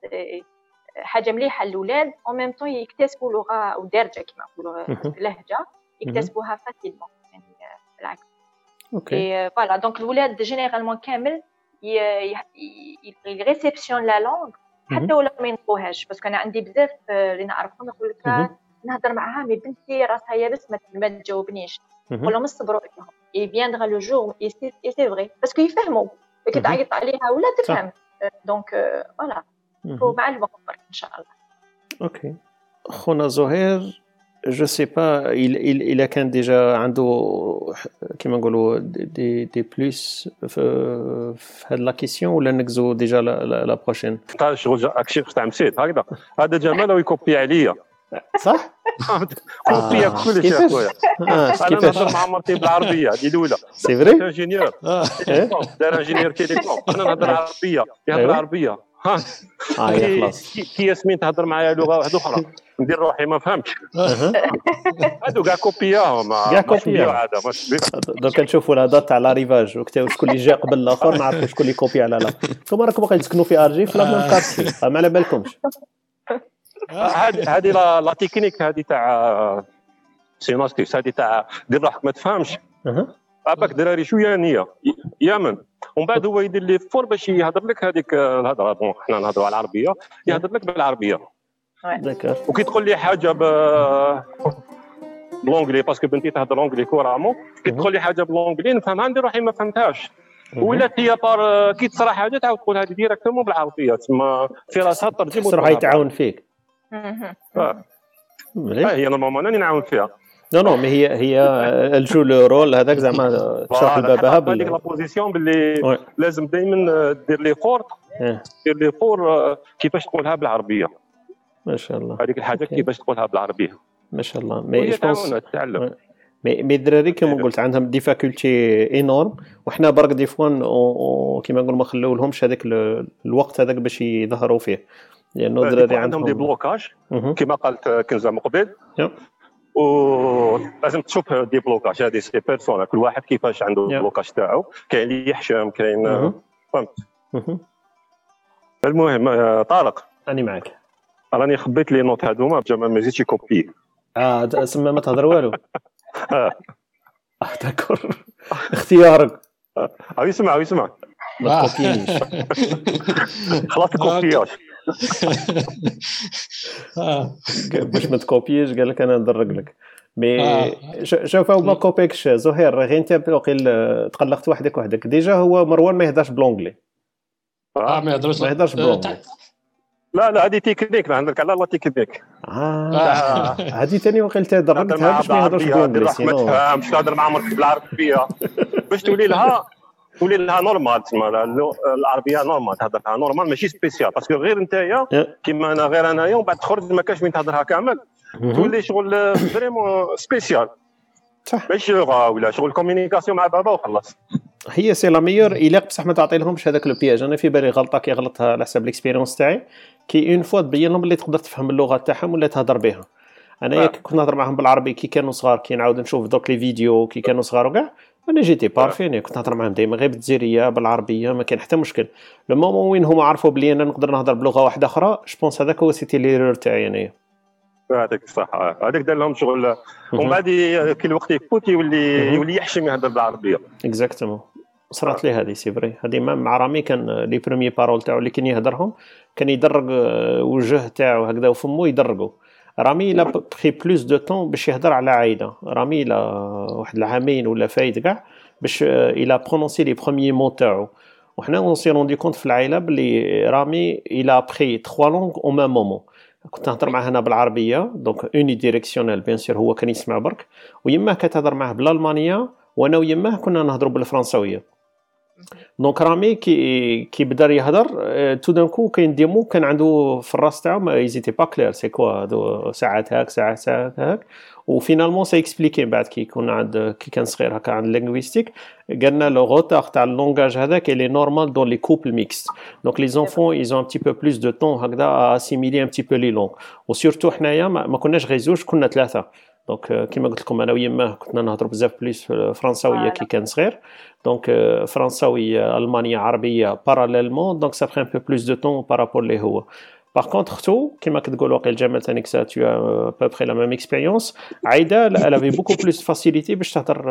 حاجة مليحة الاولاد en même temps يكتسبوا لغة أو درجه كما نقولوا لهجه يكتسبوها facilement يعني بالعكس. OK voilà donc الاولاد généralement كامل réceptionnent la langue حتى ولا ما ينطقوهاش. parce que أنا عندي بزاف اللي نعرفهم يقول لك نهضر معاها mais بنتي راسها يابس ما تجاوبنيش. نقول لهم اصبروا عليهم اي فياندغا لو جور اي سي فري باسكو يفهموا كي تعيط عليها ولا تفهم. دونك فوالا ومع الوقت ان شاء الله
أوكي خونا زهير جو سي با الا كان ديجا عنده كيما نقولوا دي دي بلوس في في هاد لا كيسيون ولا نكزو ديجا لا بروشين
شغل هاكشي تاع مسيت هكذا هذا جمال ويكوبي عليا
صح؟
كوبي كلشي اخويا أنا نهضر مع مرتي بالعربيه هذه الاولى
سي فري
انجينيور دار انجينيور تيليكوم أنا نهضر عربيه يهضر عربيه ها
آه خلاص.
كي ياسمين تهضر معايا لغة واحدة أخرى. ندير روحي ما فهمتش. هادو كاع كوبياهم
كاع كوبيا. هذا دوك نشوفوا الهضره تاع لاريفاج شكون اللي جا قبل الآخر نعرفوا شكون اللي كوبي على الآخر أنتم راكم باقي تسكنوا في ارجي في لا كارتي ما على بالكمش.
هذه هذه la technique هذه تاع c'est une astuce هذه تاع دير روحك ما تفهمش. عباك دراري شوية نيه يامن. ومن بعد هو يدير les efforts باش يهضر لك هذيك الهضرة. bon حنا نهضروا على العربية. يهضر لك بالعربية.
d'accord
وكي تقول لي حاجة ب ب l'anglais parce que بنتي تهضر l'anglais couramment كي تقول لي حاجة ب l'anglais نفهمها ندير روحي ما فهمتهاش. ولا هي par كي تصرا حاجة تعاود تقول هذه directement بالعربية. تسمى في راسها ترجم
راح يتعاون فيك.
هي normalement راني نعاون فيها.
non non mais هي هي elle joue le rôle هذاك زعما تشرح البابها
هذيك la position باللي لازم دائما دير les efforts دير les efforts كيفاش تقولها بالعربيه
ما شاء الله
هذيك الحاجة كيفاش تقولها بالعربيه
ما شاء الله مي تعلم مي مي الدراري كما قلت عندهم des facultés énormes وحنا برك des fois كيما نقول ما خلو لهمش هذاك الوقت هذاك باش يظهروا فيه.
لأنه الدراري عندهم des blocages كما قالت كنزة مقبل ولازم تشوف des blocages. هذه c'est personnel كل واحد كيفاش عنده ال blocage تاعو. كاين اللي يحشم كاين فهمت؟ المهم طارق.
راني معك
راني خبيت les notes هذوما جمال ما زيدش copie
آه تسمى ما تهضر والو. آه. d'accord. اختيارك.
أو يسمع أو يسمع.
ما تكوبينيش.
خلاص كوبياش
باش ما تكوبيش قال لك أنا ندرق لك. mais شوف هو ما كوبيكش زهير غير انت تقلقت وحدك وحدك. déjà هو مروان ما يهدرش ب
l'anglais. آه. ما يهدرش
ما يهدرش ب l'anglais.
لا لا هذه تكنيك عندك على la technique.
آه. هذه ثاني وقيلت دربتها باش ما يهدرش ب
l'anglais باش تهضر مع مرتك بالعربية. باش تولي لها تولي لها normal تسمى العربيه normal تهضرها normal ماشي spécial parce que غير انت كيما أنا غير انايا ومن بعد تخرج ما كاش وين تهضرها كامل تولي شغل vraiment spécial صح ماشي ولا شغل communication مع بابا وخلص
هي c'est la meilleure يلاق بصح ما تعطي لهمش هذاك le piège أنا في بالي غلطه كيغلطها على حساب l'expérience تاعي. كي une fois تبين لهم اللي تقدر تفهم اللغة تاعهم ولا تهضر بها. أنا كي كنت نهضر معاهم بالعربي كي كانوا صغار كي نعاود نشوف دوك les vidéos كي كانوا صغار وكاع. أنا جيتي parfait كنت نهضر معاهم ديما غير بالجزائريه بالعربية ما كان حتى مشكل. لو مومون وين هما عرفوا بلي أنا نقدر نهضر بلغة واحدة أخرى je pense هذاك هو c'était l'erreur تاعي انايا
هذاك صح. هذاك دار لهم شغل. ومن بعد كي الوقت يفوت يولي يولي يحشم يهضر بالعربية.
exactement صرات لي هذه c'est vrai هذه مع رامي كان les premières paroles تاعو اللي كان يهضرهم كان يدرق وجه تاعو هكذا وفمو يدرقوا رامي l'a pris plus de temps باش يهضر على عايدة. رامي l'a واحد العامين ولا فايت كاع باش إلى prononcer les premiers mots تاعو. وحنا on s'est rendu compte في العائلة بلي رامي il a appris trois langues au même moment كنت نهضر معاه هنا بالعربية donc unidirectionnel bien sûr هو كان يسمع برك. ويماه كتهضر معاه بالألمانية وأنا ويماه كنا نهضروا بالفرنساوية. donc رامي كي كي بدا يهضر tout d'un coup كاين des mots كان عنده في الراس تاعو ما n'étaient pas clairs c'est quoi هادو ساعات هاك ساعات ساعات هاك و finalement ça expliquait بعد كي كنا عند كي كان صغير هكا عند linguistique قالنا le retard تاع ال langage هذاك اللي normal dans les couples mixtes donc les enfants ils ont un petit peu plus de temps هكذا assimiler un petit peu les langues و surtout حنايا ما كناش غير زوج كنا ثلاثة دونك كيما قلت لكم أنا ويماه كنا نهضروا بزاف plus فرنساويه كي كان صغير donc فرنساويه المانيه عربيه parallèlement donc ça un peu plus de temps par rapport لي هو par contre ختو كيما كتقول واقيلا جمال تانيك ça t'as appris la même expérience عايده elle avait beaucoup plus facilité باش تهضر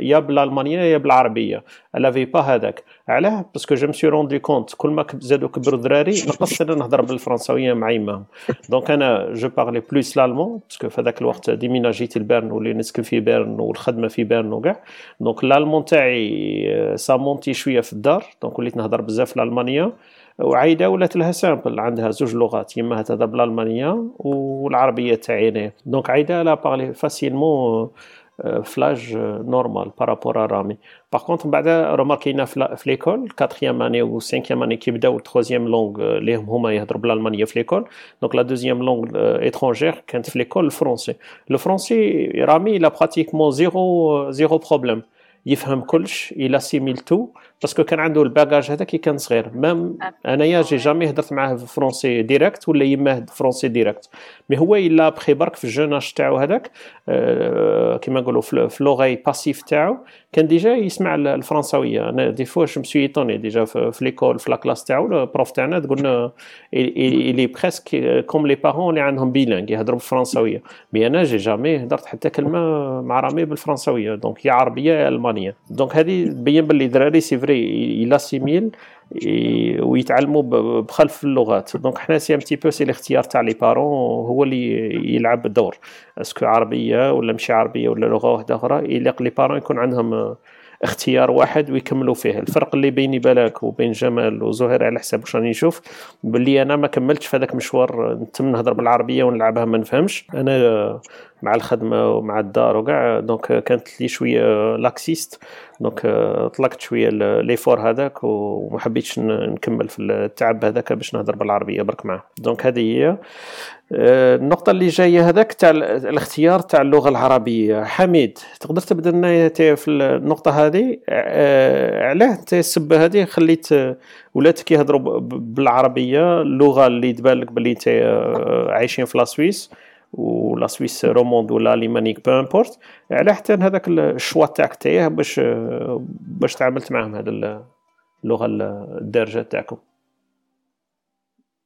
يا بالألمانية يا بالعربية. Elle avait pas هذاك. علاه parce que je me suis rendu compte كل ما زادوا كبروا الدراري نقص أنا نهضر بالفرنساوية مع يماهم donc أنا je parlais plus l'allemand parce que في هذاك الوقت déménagit لبيرن ولي نسكن في بيرن والخدمة في بيرن وكاع. donc l'allemand تاعي ça montait شوية في الدار. donc وليت نهضر بزاف الألمانية. وعايده ولات لها simple عندها زوج لغات يما تهضر بالالمانيه والعربية تاعي donc عايده elle a parlé facilement ف l'âge normal par rapport رامي par contre من بعد remarquينا في l'école quatrième année و cinquième année كيبداو troisième langue اللي هما يهضروا بالالمانيه في l'école donc la deuxième langue étrangère كانت في l'école ال français ال français رامي l'a pratiquement zéro zéro problème يفهم كلش il assimile tout parce que كان عنده ال bagage هذا كي كان صغير. même انايا j'ai jamais هدرت معاه français direct ولا يماه français direct. Mais هو il a appris برك في الجوناج تاعو هذاك آه كيما نقولوا في l'ouïe passive تاعو كان déjà يسمع الفرنساوية. أنا des fois je me suis étonné déjà في, في l'école في la classe تاعو ال prof تاعنا تقولنا il est presque comme les parents اللي عندهم bilingues يهضروا بالفرنساوية. Mais أنا j'ai jamais هدرت حتى كلمة مع رامي بالفرنساوية donc يا عربية يا ألمانية. donc هذه تبين باللي دراري c'est vrai ils assimilent ويتعلموا بخلف اللغات. donc حنا si un petit peu c'est الاختيار تاع les parents هو اللي يلعب الدور. est-ce que عربية ولا ماشي عربية ولا لغة واحدة أخرى يليق les parents يكون عندهم اختيار واحد ويكملوا فيه. الفرق اللي بيني بالك وبين جمال وزهير على حسب واش راني نشوف باللي أنا ما كملتش في هذاك المشوار نتم نهضر بالعربية ونلعبها ما نفهمش. أنا مع الخدمة ومع الدار وكاع. donc كانت لي شوية l'accès donc طلقت شوية l'effort هذاك وما حبيتش نكمل في التعب هذاك باش نهضر بالعربية برك معاه. donc هذه هي. النقطة اللي جاية هذاك تاع الاختيار تاع اللغة العربية. حميد تقدر تبدا لنا في النقطة هذه؟ علاه أنت السبة هذه خليت ولادك يهضروا بالعربية اللغة اللي تبان لك باللي أنت عايشين في la Suisse ولا Suisse romande ولا alémanique peu importe على حتى هذاك ال choix تاعك تاعه باش باش تعاملت معاهم هذا اللغة الدارجة تاعكم.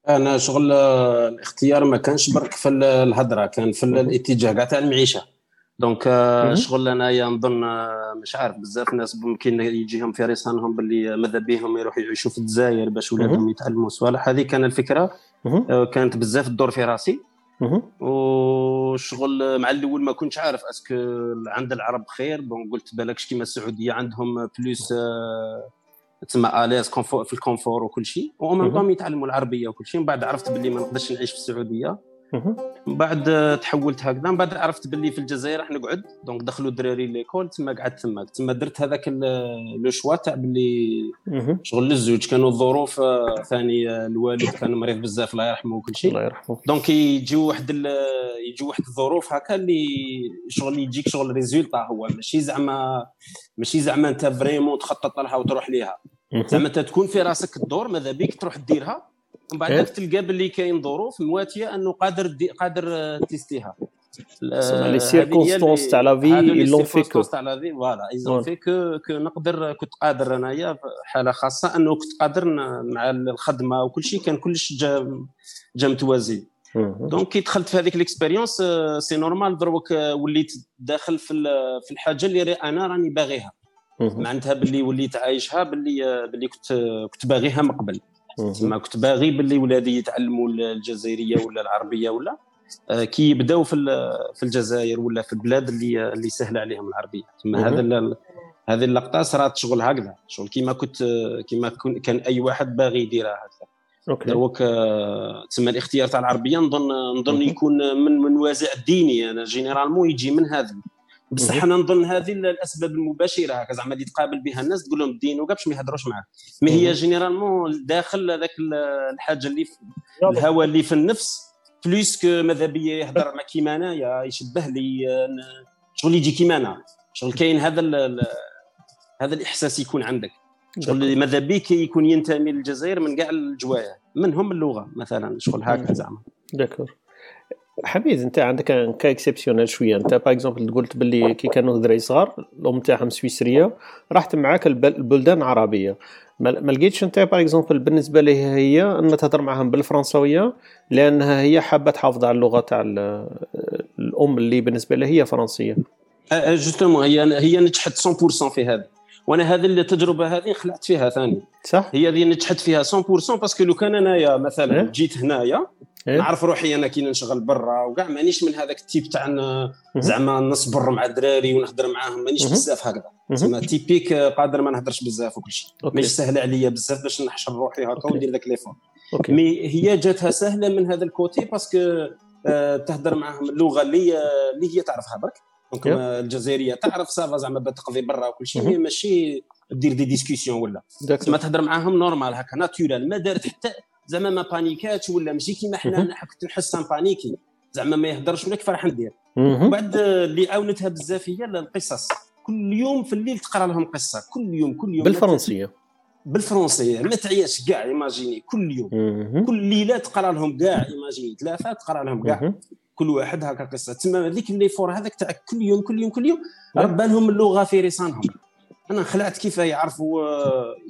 أنا شغل الاختيار ما كانش برك في الهضرة كان في الاتجاه كاع تاع المعيشة. donc شغل أنايا نظن مش عارف بزاف ناس ممكن يجيهم في رسانهم باللي ماذا بهم يروحوا يعيشوا في الجزائر باش ولادهم يتعلموا صوالح. هذه كان الفكرة. كانت بزاف تدور في راسي. وشغل مع الأول ما كنتش عارف est-ce que عند العرب خير. bon قلت بالكش كيما السعودية عندهم plus تسمى à l'aise في ال confort وكل شيء. ومن يتعلموا العربية وكل شيء من بعد عرفت باللي ما نقدرش نعيش في السعودية. من بعد تحولت هكذا. من بعد عرفت باللي في الجزائر راح نقعد. donc دخلوا الدراري l'école تما قعدت تما. تما درت هذاك le choix تاع باللي شغل للزوج كانوا الظروف آه، ثاني آه، الوالد كان مريض بزاف الله يرحمه وكل شيء.
الله يرحمه.
donc يجيو واحد يجيو واحد الظروف هكا اللي شغل يجيك شغل résultat هو. ماشي زعما ماشي زعما انت vraiment تخطط لها وتروح ليها. زعما انت تكون في راسك الدور ماذا بيك تروح ديرها. ومن بعد إيه؟ تلقى باللي كاين ظروف مواتيه أنه قادر دي قادر تيستيها.
لي سيركونستونس تاع لا في لون في كو
تاع لا في فوالا ايزون في كو كو نقدر كنت قادر أنايا حاله خاصة أنه كنت قادر مع الخدمة وكل شيء كان كلش جا جا متوازي. دونك كي دخلت في هذيك الاكسبيريونس سي نورمال دروك وليت داخل في في الحاجة اللي أنا راني باغيها. معناتها باللي وليت عايشها باللي باللي كنت كنت باغيها من قبل. تما كنت باغي باللي ولادي يتعلموا الجزائرية ولا العربية ولا آه، كي يبداو في في الجزائر ولا في البلاد اللي اللي سهله عليهم العربية. تما هذا هذه اللقطة صارت شغل هكذا. شغل كيما كنت كيما كان أي واحد باغي يديرها هكذا OK. دروك آه، تسمى الاختيار تاع العربية نظن نظن يكون من من وازع الديني. أنا généralement يجي من هذا. بصح أنا نظن هذه الأسباب المباشرة هكا زعما اللي تقابل بها الناس تقول لهم الدين وكاع باش ما يهضروش معاك mais هي généralement داخل هذاك الحاجة اللي في الهوى اللي في النفس plus que ماذا بيا يهضر مع كيما انايا يشبه لي شغل يجي كيما أنا شغل كاين هذا هذا الإحساس يكون عندك. شغل ماذا بيك يكون ينتمي للجزائر من كاع الجوايا منهم اللغة مثلا شغل هكا زعما.
d'accord. حميد أنت عندك cas exceptionnel شوية. أنت par exemple قلت باللي كي كانوا دراري صغار الأم تاعهم سويسرية رحت معاك البلدان العربية. ما لقيتش أنت par exemple بالنسبة لها هي ان تهضر معاهم بالفرنسويه لأنها هي حابة تحافظ على اللغة تاع الأم اللي بالنسبة لها هي فرنسية.
justement هي هي نجحت 100% في هذا. وأنا هذه التجربه هذه خلعت فيها ثاني.
صح؟
هي اللي نجحت فيها 100% parce que لو كان انايا مثلا إيه؟ جيت هنايا إيه؟ نعرف روحي أنا كي نشغل برا وكاع مانيش من هذاك ال type تاع زعما نصبر مع الدراري ونهضر معاهم مانيش بزاف هكذا. زعما typique قادر ما نهضرش بزاف وكل شيء. ماشي سهل عليا بزاف باش نحشر روحي هكا وندير ذاك l'effort mais هي جاتها سهلة من هذا ال côté parce que آه تهضر معاهم. اللغة اللي اللي هي تعرفها برك. donc الجزائرية تعرف ça va زعما تقضي برا وكل شيء. ماشي دير des discussions ولا. ما تهضر معاهم normal هكا naturel ما دارت حتى زعما ما بانيكاتش ولا ماشي كيما حنا أنا كنت نحس paniqué. زعما ما يهضرش ولا كيف راح ندير بعد اللي عاونتها بزاف هي القصص. كل يوم في الليل تقرا لهم قصة. كل يوم كل يوم.
بالفرنسية.
بالفرنسية. ما تعياش كاع إيماجيني. كل يوم. كل ليلة تقرا لهم كاع إيماجيني. ثلاثة تقرا لهم كاع. كل واحد هكا قصة. تما هذيك اللي فور هذاك تاع كل يوم كل يوم كل يوم ربى لهم اللغة في رسانهم أنا خلعت كيف يعرفوا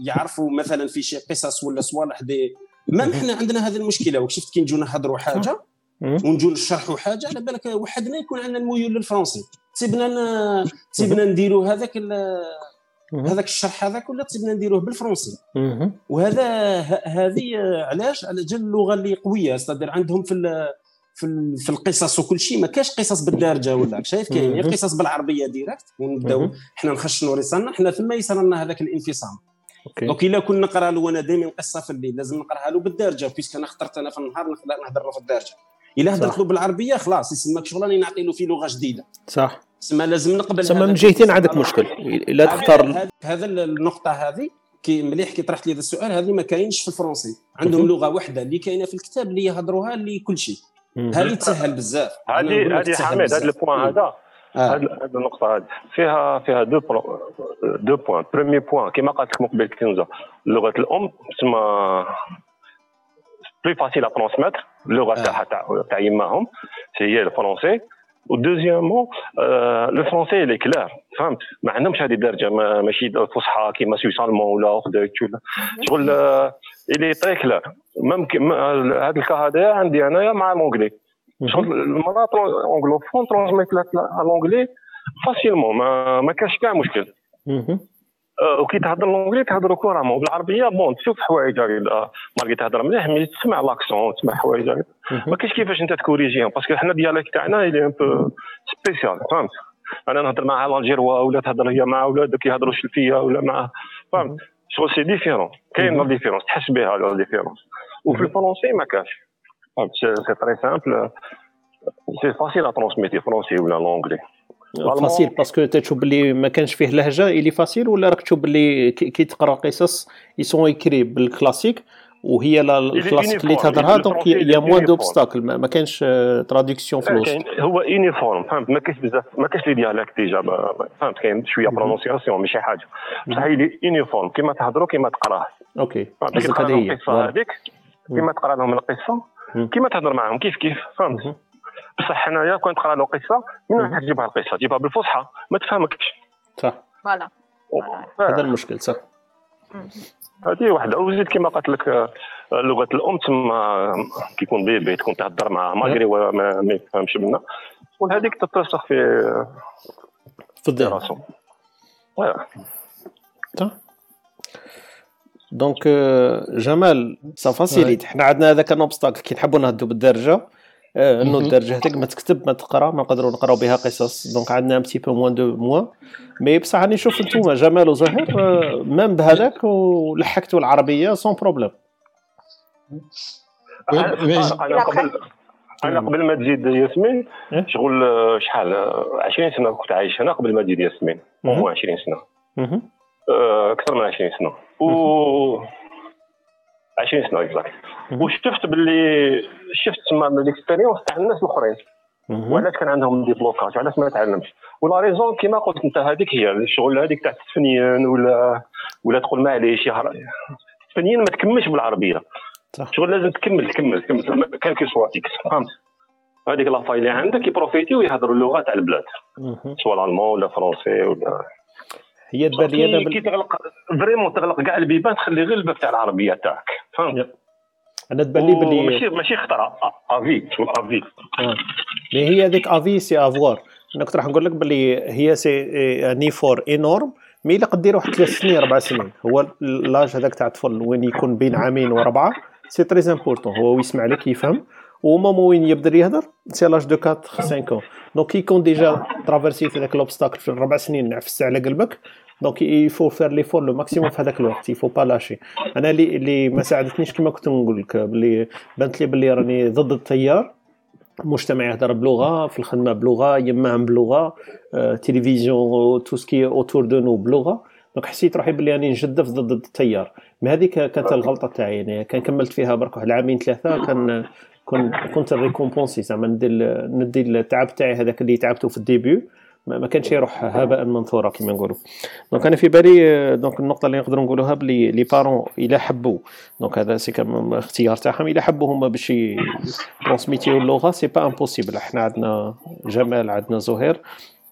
يعرفوا مثلا في شي قصص ولا صوالح دي ما إحنا عندنا هذه المشكلة. وشفت كي نجوا نهضروا حاجة ونجوا نشرحوا حاجة على بالك وحدنا يكون عندنا الميول للفرنسي تسيبنا تسيبنا نديروا هذاك هذاك الشرح هذاك ولا تسيبنا نديروه بالفرنسي؟ وهذا هذه علاش؟ على جال اللغة اللي قوية. استدر عندهم في في في القصص وكل شيء. ما كاش قصص بالدارجة ولا شايف كاين؟ قصص بالعربية direct ونبداو حنا نخشنوا راسنا حنا ثم يصير لنا هذاك الانفصام. donc إلا كنا نقرأ له أنا دائما قصة في الليل لازم نقراها له بالدارجة puisque أنا اخترت أنا في النهار نهضر له في الدارجة. إلا هدرت له بالعربية خلاص يسمى شغل راني نعطي له في لغة جديدة.
صح.
تسمى لازم نقبل
تسمى من جهتين عندك مشكل. الا تختار
هذا النقطة هذه كي مليح كي طرحت لي هذا السؤال هذه ما كاينش في الفرنسي. عندهم لغة واحدة اللي كاينة في الكتاب اللي يهضروها لكل شيء. هذه تسهل بزاف؟
هذه هذه حميد هذا ال point هذا. هذه النقطة هذه. فيها فيها دو دو بوان برومي بوان كما قالت لك مقبل كنزة لغة الأم تسمى بلي فاسيل ا ترونسميتر اللغة تاعها تاع يماهم هي الفرونسي ودوزيامون لو فرونسي لي كلار فهمت ما عندهمش هذه الدرجه ماشي فصحى كيما سويس المون ولا اخدك ولا شغل الي تري كلار ممكن هذا الكا هذا عندي انايا مع لونجلي شغل المرات anglophone transmet l'anglais facilement ما, ما كاش كاع مشكل وكي تهضر l'anglais تهضر couramment بالعربيه bon تشوف حوايج مالكي تهضر مليح mais تسمع l'accent تسمع حوايج ما كاينش كيفاش انت تكوريجيهم parce que حنا dialecte تاعنا il est un peu spécial فهمت أنا نهضر مع الجيروا ولا تهضر هي مع ولادك يهضروا شلفيه ولا مع فهمت شغل c'est différent كاين la différence تحس بها la différence وفي الفرونسي ما كاش c'est très simple c'est facile à transmettre français ولا l'anglais
facile parce que تشوف بلي ما كانش فيه لهجه il est facile ولا راك تشوف بلي كي تقرا قصص ils sont écrits بال classique وهي الكلاسيك اللي تهضرها donc y a moins d'obstacles ما كانش traduction في الوسط
هو uniforme فهمت ما كاينش بزاف ما كاينش les dialectes déjà فهمت كاين شوية prononciation ماشي حاجة بصح هي uniforme كيما تهضروا كيما تقراه OK هذه هي هذيك كيما تقرا لهم القصة كيما تهضر معاهم كيف كيف؟ فهمت؟ بصح حنايا كون تقرا له قصة من وين تجيبها القصة تجيبها بالفصحى ما تفهمكش.
صح.
voilà.
هذا المشكل صح.
هذه واحدة وزيد كما قلت لك آه، لغة الأم تما كيكون bébé تكون تهضر معاه malgré ما, ما يفهمش منا وهذيك تترسخ في
في الدراسه donc جمال ça facilite حنا عندنا هذاك obstacle كي نحبوا نهدروا بالدارجة. آه، انه الدارجة هذيك. ما تكتب ما تقرأ ما نقدروا نقراو بها قصص. donc عندنا un petit peu moins de moyens mais بصح راني نشوف انتوما جمال وزهير même بهذاك ولحقتوا العربية sans problème
أنا قبل أنا قبل ما تزيد ياسمين إيه؟ شغل آه، شحال 20 سنة كنت عايش هنا قبل ما تزيد ياسمين. هو 20 سنة. آه، أكثر من 20 سنة. و 20 سنة exact وشفت باللي شفت تما l'expérience تاع الناس الأخرين. وعلاش كان عندهم des blocages علاش ما تعلمش؟ و la raison كيما قلت انت هذيك هي الشغل هذيك تاع التفنيان ولا ولا تقول معليش التفنيان ما تكملش بالعربية. صح. شغل لازم تكمل تكمل تكمل. كان كي سواتيك فهمت هذيك la famille اللي عندك ي profiter ويهضروا اللغة تاع البلاد. سواء الألمان ولا français ولا
هي تبان لي أنا
كي تغلق vraiment تغلق كاع البيبان تخلي غير الباب تاع العربية تاعك. فهمت؟
أنا تبان لي بلي
ماشي ماشي خطرة. افي شغل افي
مي هي هذيك أفي سي أفوار. أنا كنت راح نقول لك بلي هي c'est un effort énorme. mais إلا قديروا واحد ثلاث سنين أربع سنين. هو l'âge هذاك تاع الطفل وين يكون بين عامين وربعة c'est très important. هو يسمع لك يفهم. au moment où il يبدا يهضر c'est l'âge de 4 5 ans donc كي يكون déjà traversé يت هذاك l'obstacle في الربع سنين نعفس على قلبك. دونك il faut faire l'effort le maximum في هذاك الوقت. il faut pas lâcher أنا اللي اللي ما ساعدتنيش كما كنت نقول لك. بلي بانت لي بلي راني ضد التيار. مجتمع يهضر بلغة في الخدمة بلغة même بلغة تلفزيون tout ce qui est autour de nous بلغة. donc حسيت روحي بلي راني نجدف ضد التيار. ما هذيك كانت الغلطة تاعي. يعني كان كملت فيها برك واحد العامين ثلاثة. كان كنت récompensé زعما ندي ندي التعب تاعي هذاك اللي تعبته في ال début. ما كانش يروح هباء منثورا كما نقولوا. donc أنا في بالي donc النقطة اللي نقدروا نقولوها بلي les parents إلا حبوا دونك هذا c'est comme اختيار تاعهم إلا حبوا هما باش transmettre يو اللغة c'est pas impossible إحنا عندنا جمال عندنا زهير.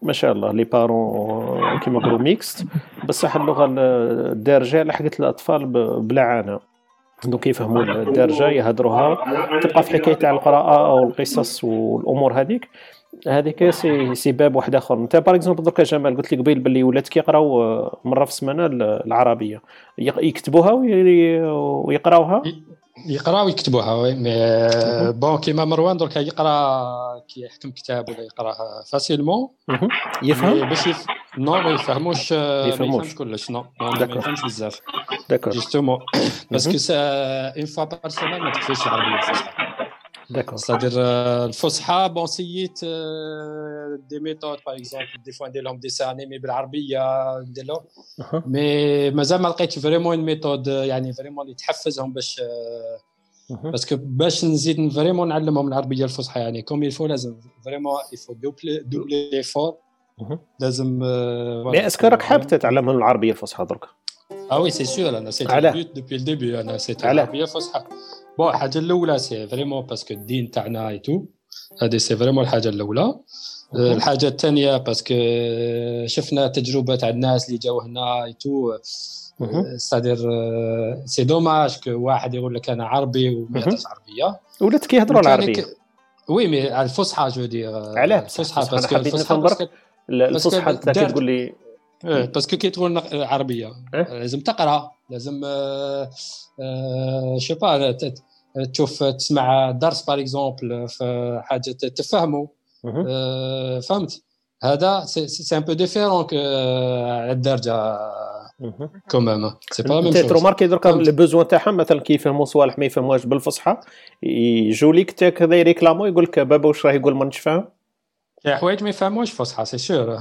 ما شاء الله les parents كيما نقولوا mixtes بصح اللغة الدارجة لحقت الأطفال بلا عانه donc يفهموا الدارجة يهدروها. تبقى في حكاية تاع القراءة أو القصص والأمور هذيك. هذيك سي سي باب واحد آخر. أنت par exemple درك جمال قلت لي قبيل باللي ولات كيقراو آه، مرة في السمانة العربية. يكتبوها ويقراوها؟
يقراو ويكتبوها oui mais bon كيما مروان درك يقرا كي يحكم كتاب ولا يقرا facilement
يفهم؟
باش يف... non ما يفهموش ما يفهمش كلش non ما يفهمش بزاف.
d'accord
justement parce que une fois par semaine ما تكفيش العربيه الفصحى
D'accord.
C'est-à-dire, euh, le فصحى, bon, c'est euh, des méthodes, par exemple, des fois, des langues dessin animé بالعربية نديرو mais مازال ما لقيت vraiment une méthode يعني vraiment اللي تحفزهم باش parce que باش نزيد vraiment نعلمهم العربية الفصحى يعني comme il faut لازم vraiment il faut doubler doubler l'effort لازم
mais est-ce que راك حاب تتعلمهم العربية الفصحى درك؟
آه oui c'est sûr أنا c'était le but depuis le début أنا c'était العربية الفصحى. bon الحاجة الأولى c'est vraiment parce que الدين تاعنا et tout هذه c'est vraiment الحاجة الأولى. الحاجة الثانية parce que شفنا تجربة تاع الناس اللي جاو هنا et tout ça veut dire c'est dommage que واحد يقول لك أنا عربي وما عربية.
ولات كيهضروا العربية.
oui mais الفصحى je veux dire
علاه. الفصحى parce que الفصحى الفصحى أنت تقول لي
parce que كي تقول عربية. لازم تقرأ لازم je sais pas تشوف تسمع درس par exemple في حاجة تفهموا فهمت؟ هذا c'est un peu différent على الدارجة. quand
même c'est pas même chose remarqué دركا les besoins تاعهم؟ مثلا كيفهموا صوالح ما يفهموهاش بالفصحى؟ يجوا ليك كذا ي réclamer و يقول لك بابا واش راه يقول ما نتش فاهم
يا حوايج ما يفهموش فصحى c'est sûr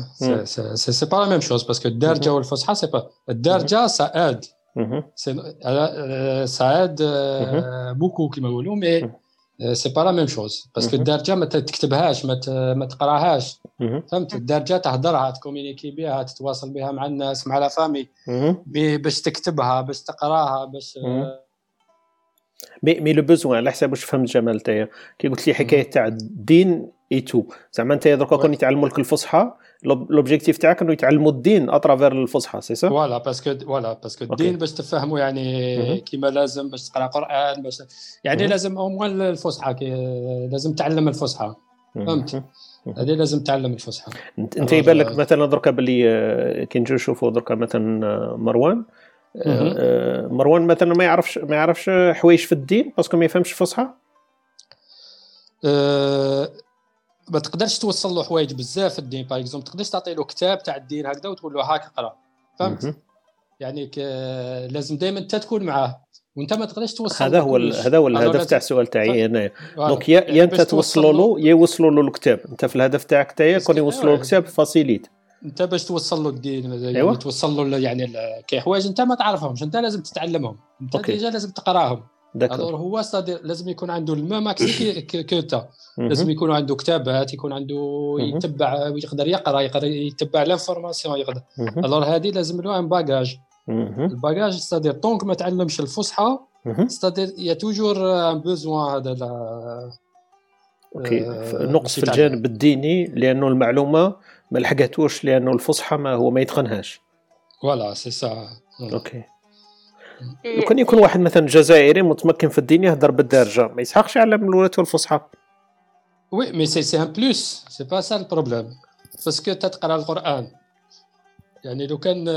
c'est pas la même chose parce que الدارجه والفصحى c'est pas الدارجه ça aide ça aide beaucoup كيما يقولوا mais c'est pas la même chose parce que الدارجه ما تكتبهاش ما تقراهاش فهمت الدارجه تهضرها ت communiquer بها تتواصل بها مع الناس مع la famille باش تكتبها باش تقراها باش
mais mais le besoin على حساب واش فهمت جمال نتايا كي قلت لي حكايه تاع الدين et tout زعما انت دركا كون يتعلموا لك الفصحى l'objectif تاعك إنه يتعلموا الدين à travers الفصحى c'est ça
voilà parce que voilà parce que الدين باش تفهموا يعني كيما لازم باش تقرأ قرآن باش يعني لازم au moins الفصحى لازم تعلم الفصحى. فهمت؟ هذه لازم تعلم الفصحى.
انت يبان لك مثلا دركا باللي آه، كي نجي نشوفوا دركا مثلا آه، مروان. آه، مروان مثلا ما يعرفش ما يعرفش حوايج في الدين parce que ما يفهمش الفصحى
ما تقدرش توصل له حوايج بزاف في الدين par exemple تقدرش تعطي له كتاب تاع الدين هكذا وتقول له هاك اقرأ. فهمت؟ يعني ك... لازم دائما انت تكون معاه. وانت ما تقدرش توصل
هذا هو هذا هو الهدف تاع السؤال تاعي هنا donc يا, أنت توصلوا له يا يوصلوا له الكتاب. أنت في الهدف تاعك تاعي يكون يوصلوا له الكتاب facilité
انت باش توصل له الدين يعني أيوة. توصل له يعني كي حوايج انت ما تعرفهمش انت لازم تتعلمهم. انت déjà لازم تقراهم. alors هو لازم يكون عنده ال même accès que لازم يكون عنده كتابات يكون عنده يتبع يقدر يقرأ يقدر يتبع l'information يقدر. alors هذه لازم له un bagage ال bagage c'est-à-dire tant que ما تعلمش الفصحى c'est-à-dire il y a toujours un besoin هذا
أوكي. نقص في الجانب الديني لأنه المعلومة ما لحقتوش لأنه الفصحى ما هو ما يتقنهاش.
voilà c'est ça
أوكي. لو كان يكون واحد مثلا جزائري متمكن في الدين يهضر بالدارجة. ما يسحقش يعلم الولاد الفصحى
oui mais c'est c'est un plus c'est pas ça le problème parce que تتقرا القران يعني لو كان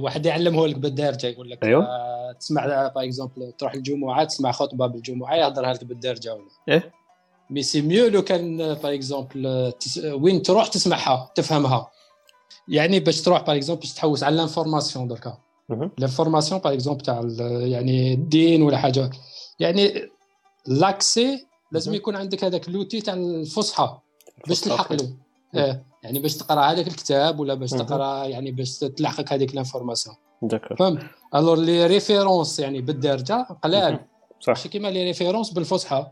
واحد يعلمه لك بالدارجة يقول لك
أيوه؟
تسمع par exemple تروح الجمعة تسمع خطبة بالجمعة يهضرها لك بالدارجة ولا؟
إيه.
mais c'est mieux لو كان par exemple وين تروح تسمعها تفهمها. يعني باش تروح par exemple باش تحوس على ال information دركا. l'information par exemple تاع يعني الدين ولا حاجة يعني l'accès لازم يكون عندك هذاك l'outil تاع الفصحى باش تلحق له. آه يعني باش تقرأ هذاك الكتاب ولا باش تقرأ يعني باش تلحقك هذيك l'information فهمت alors les références يعني بالدارجة قلال. صح. ماشي كيما les références بالفصحى.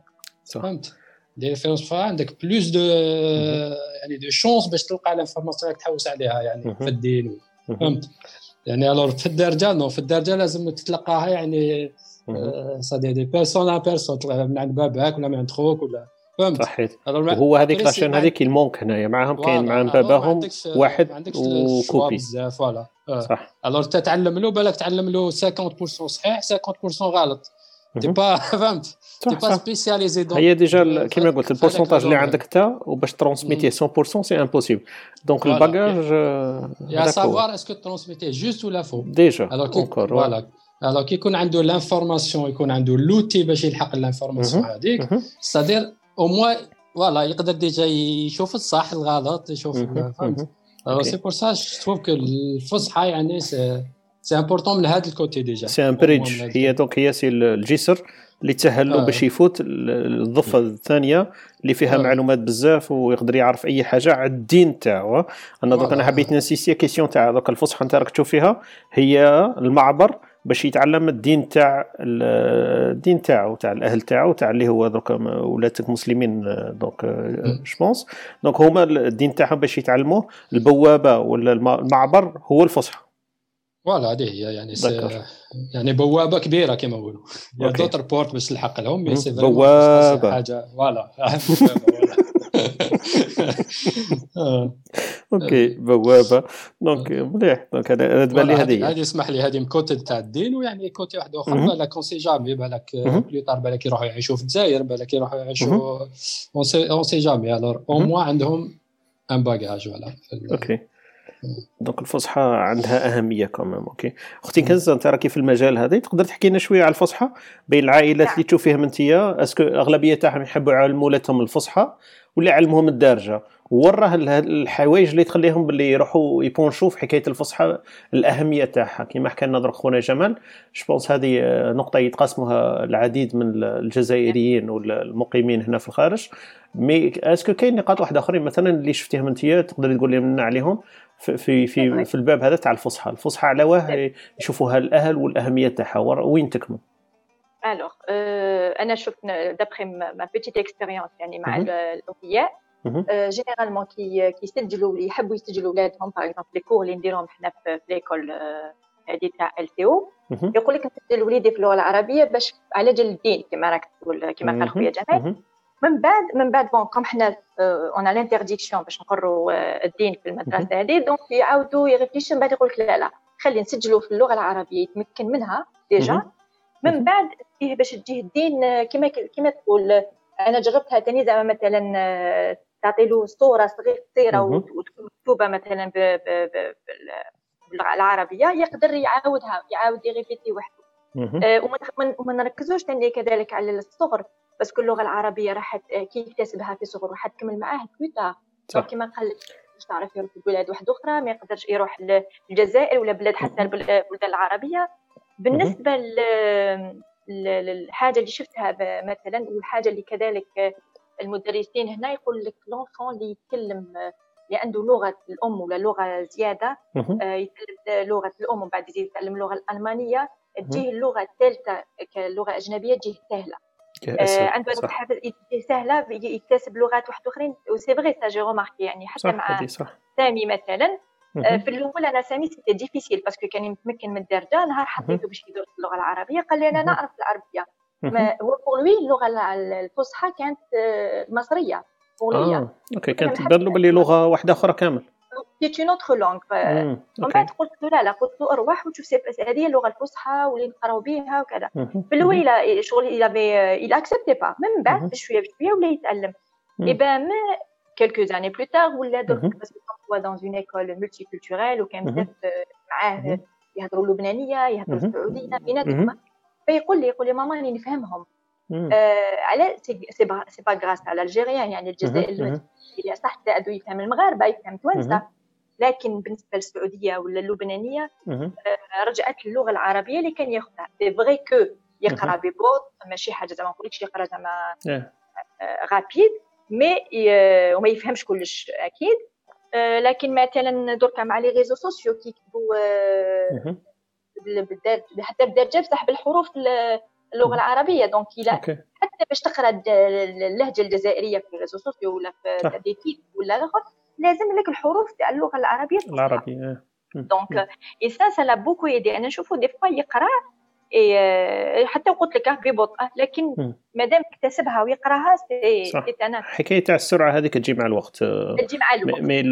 فهمت؟ les références عندك plus de يعني de chances باش تلقى l'information تحوس عليها يعني في الدين. فهمت؟ يعني alors في الدارجة non في الدارجة لازم تتلقاها يعني ça dépend de personne à personne من عند باباك ولا من عند خوك ولا فهمت؟
صحيت وهو هذيك la chaîne هذيك ال manque هنايا معاهم كاين مع باباهم واحد occupé
بزاف voilà. صح. alors تتعلم له بالك تعلم له 50% صحيح 50% غلط. t'es pas فهمت؟ t'es pas spécialisé
donc هي déjà كيما قلت ال pourcentage اللي عندك انت وباش ت transmettre 100% c'est impossible donc ال
bagage à savoir est-ce que ت transmettre juste ولا faux
déjà encore
voilà alors كي يكون عنده l'information يكون عنده l'outil باش يلحق l'information هذيك c'est-à-dire au moins voilà يقدر déjà يشوف الصح الغلط يشوف فهمت c'est pour ça je que الفصحى يعني c'est important من هذا ال côté
déjà c'est un bridge هي donc هي c'est الجسر اللي تسهل له آه. باش يفوت الضفة الثانية اللي فيها آه. معلومات بزاف ويقدر يعرف أي حاجة على الدين تاعو. أنا دوك أنا حبيت نسقسي question تاع دوك الفصحى انت راك تشوف فيها هي المعبر باش يتعلم الدين تاع الدين تاعو تاع الأهل تاعو تاع اللي هو دوك ولاتك مسلمين donc je pense donc هما الدين تاعهم باش يتعلموه البوابة ولا المعبر هو الفصحى
voilà هذه هي. يعني يعني بوابة كبيرة كما نقولوا d'autres portes باش تلحق لهم
بوابة.
حاجة. voilà.
OK بوابة. donc مليح. donc هذا تبان لي هذه
هذه اسمح لي هذه côté تاع الدين ويعني côté واحد اخر بالك on sait jamais بالك plus tard بالك يروحوا يعيشوا في الجزائر بالك يروحوا يعيشوا on sait jamais alors au moins عندهم un bagage voilà
OK. donc الفصحى عندها أهمية كمان OK أختي كنزه أنت راكي في المجال هذا تقدر تحكي لنا شوية على الفصحى؟ بين العائلات اللي تشوف فيهم انت est-ce que أغلبية تاعهم يحبوا يعلموا ولادهم الفصحى ولا يعلموهم الدارجة؟ وراه الحوايج اللي تخليهم باللي يروحوا ي pencher وا في حكاية الفصحى الأهمية تاعها. كما حكى لنا درك خونا جمال je pense هذه نقطة يتقاسموها العديد من الجزائريين والمقيمين هنا في الخارج. mais est-ce que كاين نقاط واحدة آخرين مثلا اللي شفتيهم أنت؟ تقدري تقول لنا عليهم؟ في في في, في الباب هذا تاع الفصحى. الفصحى على واه يشوفوها الأهل والأهمية تاعها. وين تكمن
alors أنا شفت d'après ma petite expérience يعني مع الاولياء généralement كي كيسجلوا يحبوا يسجلوا ولادهم par exemple les cours اللي نديرهم حنا في l'école هذه تاع ال تي أو يقول لك نسجل وليدي في اللغة العربية باش على جال الدين كما راك تقول كما قال خويا جمال من بعد من بعد bon comme حنا on a l'interdiction باش نقروا الدين في المدرسة هذه donc يعاودوا ي réfléchir من بعد يقول لك لا لا خلي نسجلوا في اللغة العربية يتمكن منها déjà من بعد فيه باش تجيه الدين كما كما تقول أنا جربتها تاني زعما مثلا تعطي له صورة صغيرة وتكون مكتوبه مثلا باللغة العربية يقدر يعاودها يعاود ي répéter وحده. وما نركزوش تاني كذلك على الصغر. بس كل اللغة العربية راح كي يكتسبها في صغر راح تكمل معاه plus tard كما قال لك باش تعرف يروح لبلاد واحدة أخرى ما يقدرش يروح للجزائر ولا بلاد حتى البلدان العربية. بالنسبة للحاجة اللي شفتها مثلا والحاجة اللي كذلك المدرسين هنا يقول لك لونفون اللي يتكلم اللي عنده لغة الأم ولا لغة زيادة يتكلم لغة الأم ومن بعد يزيد يتعلم اللغة الألمانية تجيه اللغة الثالثة كلغة أجنبية تجيه سهله آه عنده سهلة يكتسب لغات واحد آخرين و c'est vrai ça j'ai remarqué يعني حتى مع. سامي مثلا آه في الأول أنا سامي c'était difficile parce que كان يتمكن من الدارجة نهار حطيته باش يدرس اللغة العربية قال لي أنا نعرف العربية. هو pour lui اللغة الفصحى كانت مصرية
آه OK كانت تبان له باللي لغة واحدة أخرى كامل.
c'est une autre langue ومن بعد قلت له لا لا قلت له أروح وتشوف هذه اللغة الفصحى واللي نقراو بها وكذا. في الأول شغل il a il a accepté pas من بعد بشويه بشوية ولا يتعلم. et ben quelques années plus tard ولا درك parce que en école multiculturelle وكان بزاف معاه يهضروا اللبنانيه يهضروا السعوديه بيناتهم فيقول لي يقول لي ماما راني نفهمهم. على c'est pas grâce à l'algérien يعني الجزائر صح تاعو يفهم المغاربة يفهم توانسه لكن بالنسبة للسعودية ولا اللبنانية رجعت اللغة العربية اللي كان ياخذها. c'est vrai que يقرأ ببطء ماشي حاجة زعما نقولكش يقرأ زعما rapide mais وما يفهمش كلش أكيد. لكن مثلا دركا مع les réseaux sociaux كيكتبوا حتى بالدارجه بصح بالحروف اللغة العربية. donc إلى حتى باش تقرأ اللهجة الجزائرية في ال réseaux sociaux ولا في ديتيك ولا الأخر. لازم لك الحروف تاع اللغة العربية
العربية
donc et ça ça l'a beaucoup aidé أنا نشوفو des fois يقرأ إيه حتى قلت لك ببطء لكن مادام اكتسبها ويقراها
حكاية تاع السرعة هذيك تجي مع الوقت.
تجي مع الوقت.
mais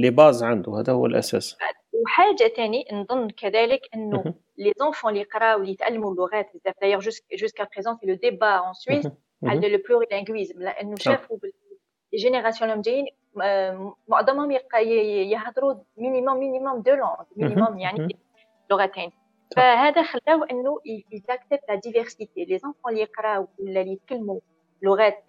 les bases عنده هذا هو الأساس.
وحاجة ثاني نظن كذلك إنه les enfants اللي يقراو اللي يتعلموا اللغات بزاف. d'ailleurs jusqu'à présent في le débat en Suisse على le plurilinguisme لأنه شافوا ال générations اللي جايين معظمهم يهضروا minimum minimum deux langues minimum يعني لغتين فهذا خلاو إنه يت accepte la diversité les enfants اللي يقراو ولا اللي يتكلموا لغات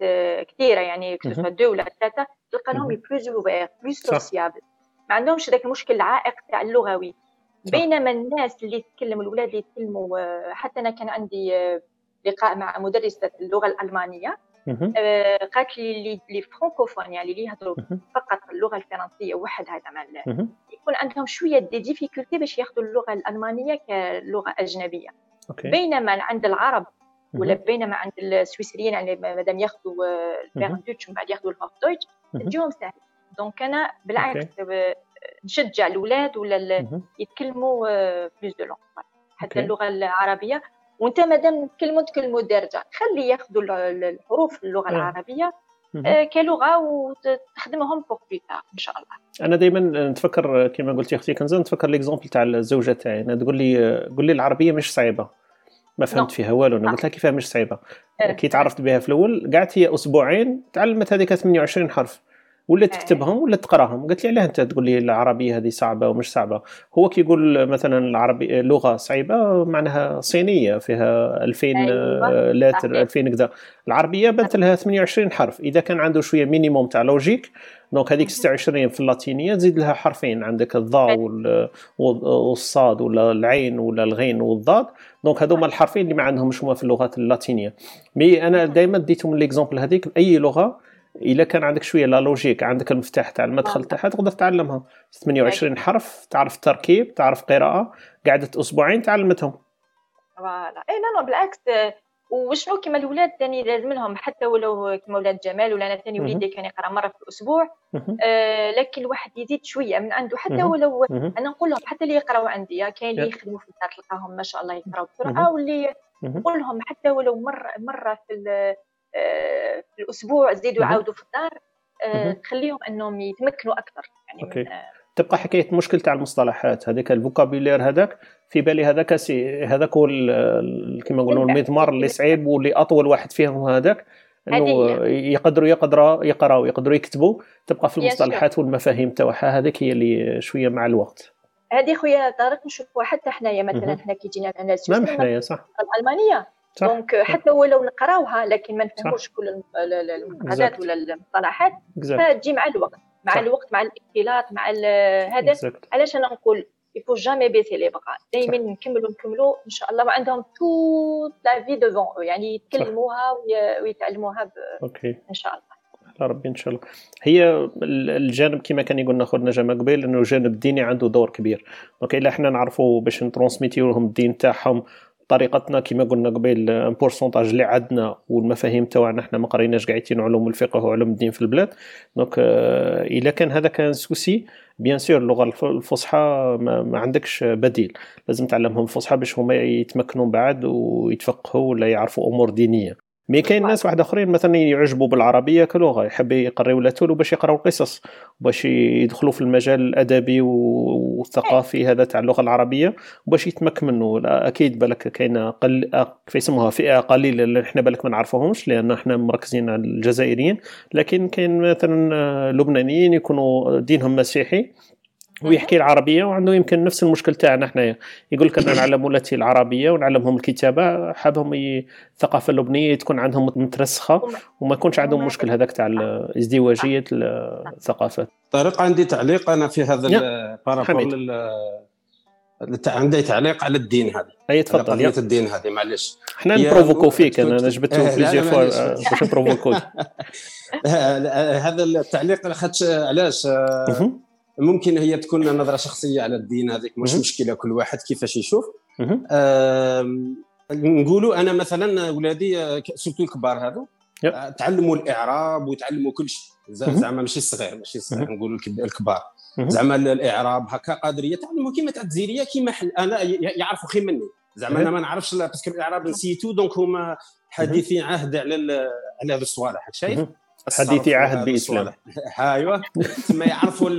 كثيره يعني que ce soit deux ولا ثلاثة تلقى لهم plus ouverts plus sociables ما عندهمش ذاك المشكل العائق تاع اللغوي. بينما الناس اللي يتكلموا الاولاد اللي يتكلموا حتى أنا كان عندي لقاء مع مدرسة اللغة الألمانية قالت لي les francophones يعني اللي يهضروا فقط اللغة الفرنسية وحدها زعما يكون عندهم شوية des difficultés باش ياخذوا اللغة الألمانية كلغة أجنبية. بينما عند العرب ولا بينما عند السويسريين يعني مادام ياخذوا ال Berndeutsch ومن بعد ياخذوا ال Hochdeutsch تجيهم سهل. donc أنا بالعكس نشجع الاولاد ولا يتكلموا plus de langues حتى اللغة العربية وانت مادام تكلموا تكلموا الدارجه خلي ياخذوا الحروف اللغة العربية كلغة وتخدمهم pour plus tard إن شاء الله.
أنا دائما نتفكر كما قلتي أختي كنزة نتفكر l'exemple تاع الزوجة تاعي. أنا تقول لي قول لي العربية مش صعيبة. ما فهمت فيها والو أنا قلت لها كيفاه مش صعيبة. كي تعرفت بها في الأول قعدت هي أسبوعين تعلمت هذيك 28 حرف. ولا تكتبهم ولا تقراهم؟ قالت لي علاه أنت تقول لي العربية هذه صعبة ومش صعبة. هو كيقول مثلا العربي لغة صعيبة معناها صينية فيها 2000 أيوة. lettres 2000 كذا. العربية بنت لها 28 حرف. إذا كان عنده شوية minimum تاع logique donc هذيك 26 في اللاتينية تزيد لها حرفين. عندك الضاء والصاد ولا العين ولا الغين والضاد. donc هذوما الحرفين اللي ما عندهمش هما في اللغات اللاتينية. mais أنا دائما ديتهم l'exemple هذيك أي لغة إلا كان عندك شوية la logique عندك المفتاح تاع المدخل تاعها تقدر تعلمها. 28 حرف تعرف التركيب تعرف قراءة قعدت أسبوعين تعلمتهم.
فوالا. اي لا بالعكس وشنو كيما الاولاد ثاني لازم لهم حتى ولو كيما ولاد جمال ولا أنا ثاني وليدي كان يقرأ مرة في الأسبوع. آه لكن الواحد يزيد شوية من عنده حتى ولو أنا نقول لهم حتى اللي يقراو عندي كاين اللي يخدموا في الدار تلقاهم ما شاء الله يقراو بسرعة واللي نقول لهم حتى ولو مرة مرة في في الأسبوع زيدوا يعاودوا في الدار آه خليهم إنهم يتمكنوا أكثر. يعني
OK. من تبقى حكاية مشكل تاع المصطلحات هذاك ال vocabulaire هذاك في بالي هذاك c'est هذاك هو كما نقولوا المضمار اللي صعيب واللي أطول واحد فيهم هذاك إنه يقدروا يقدروا يقراوا يقدروا يكتبوا تبقى في المصطلحات والمفاهيم تاعها هذيك هي اللي شوية مع الوقت.
هذه خويا طارق نشوفوها حتى حنايا مثلا حنا كي جينا الناس
نعم حنايا صح.
الألمانية. donc حتى ولو نقراوها لكن ما نفهموش كل المفردات ولا المصطلحات. فتجي مع الوقت. مع صح. الوقت مع الاختلاط مع هذا. علاش أنا نقول il faut jamais baisser les bras دائما نكملوا نكملوا. إن شاء الله وعندهم toute la vie devant يعني يتكلموها ويتعلموها ب...
OK.
إن شاء الله.
على ربي إن شاء الله. هي الجانب كما كان يقولنا خونا جمال قبيل إنه الجانب الديني عنده دور كبير. donc إلا إحنا نعرفوا باش ن transmett يو لهم الدين تاعهم طريقتنا كما قلنا قبيل un pourcentage اللي عندنا والمفاهيم تاعنا إحنا ما قريناش قاعدين علوم الفقه وعلوم الدين في البلاد. donc آه، إلا كان هذا كان souci bien sûr اللغة الفصحى ما عندكش بديل. لازم تعلمهم الفصحى باش هما يتمكنوا بعد ويتفقهوا ولا يعرفوا أمور دينية. mais كاين ناس واحد آخرين مثلا يعجبوا بالعربية كلغه يحب يقري ولادو باش يقراو القصص باش يدخلوا في المجال الأدبي والثقافي هذا تاع اللغة العربية باش يتمكن منه أكيد بالك كاين قل كيف يسموها فئة قليلة اللي إحنا بالك ما نعرفوهمش لأن إحنا مركزين على الجزائريين. لكن كاين مثلا لبنانيين يكونوا دينهم مسيحي ويحكي العربية وعنده يمكن نفس المشكل تاعنا حنايا. يقول لك أنا نعلم ولادي العربية ونعلمهم الكتابة حابهم الثقافة اللبنانية تكون عندهم مترسخة وما يكونش عندهم مشكل هذاك تاع ازدواجيه الثقافات
طارق عندي تعليق أنا في هذا ال par rapport عندي تعليق على الدين هذا.
أي تفضل
قضية الدين هذه معلش
إحنا ن provoqu و فيك أنا جبته plusieurs fois باش نبروفوكو.
هذا التعليق لاخاطش علاش؟ ممكن هي تكون نظرة شخصية على الدين هذيك مش مشكلة كل واحد كيفاش يشوف. نقولوا أنا مثلا ولادي سورتو الكبار هذو تعلموا الإعراب وتعلموا كل شيء. زعما ماشي الصغير ماشي الصغير نقولوا الكبار. زعما الإعراب هكا قادر يتعلموا كيما تاع الجزائريه كيما أنا يعرفوا خير مني. زعما أنا ما نعرفش parce que الإعراب نسيتو donc هما حديثي عهد على على هذا الصوالح شايف؟
حديثي عهد باسلام
أيوه. تما يعرفوا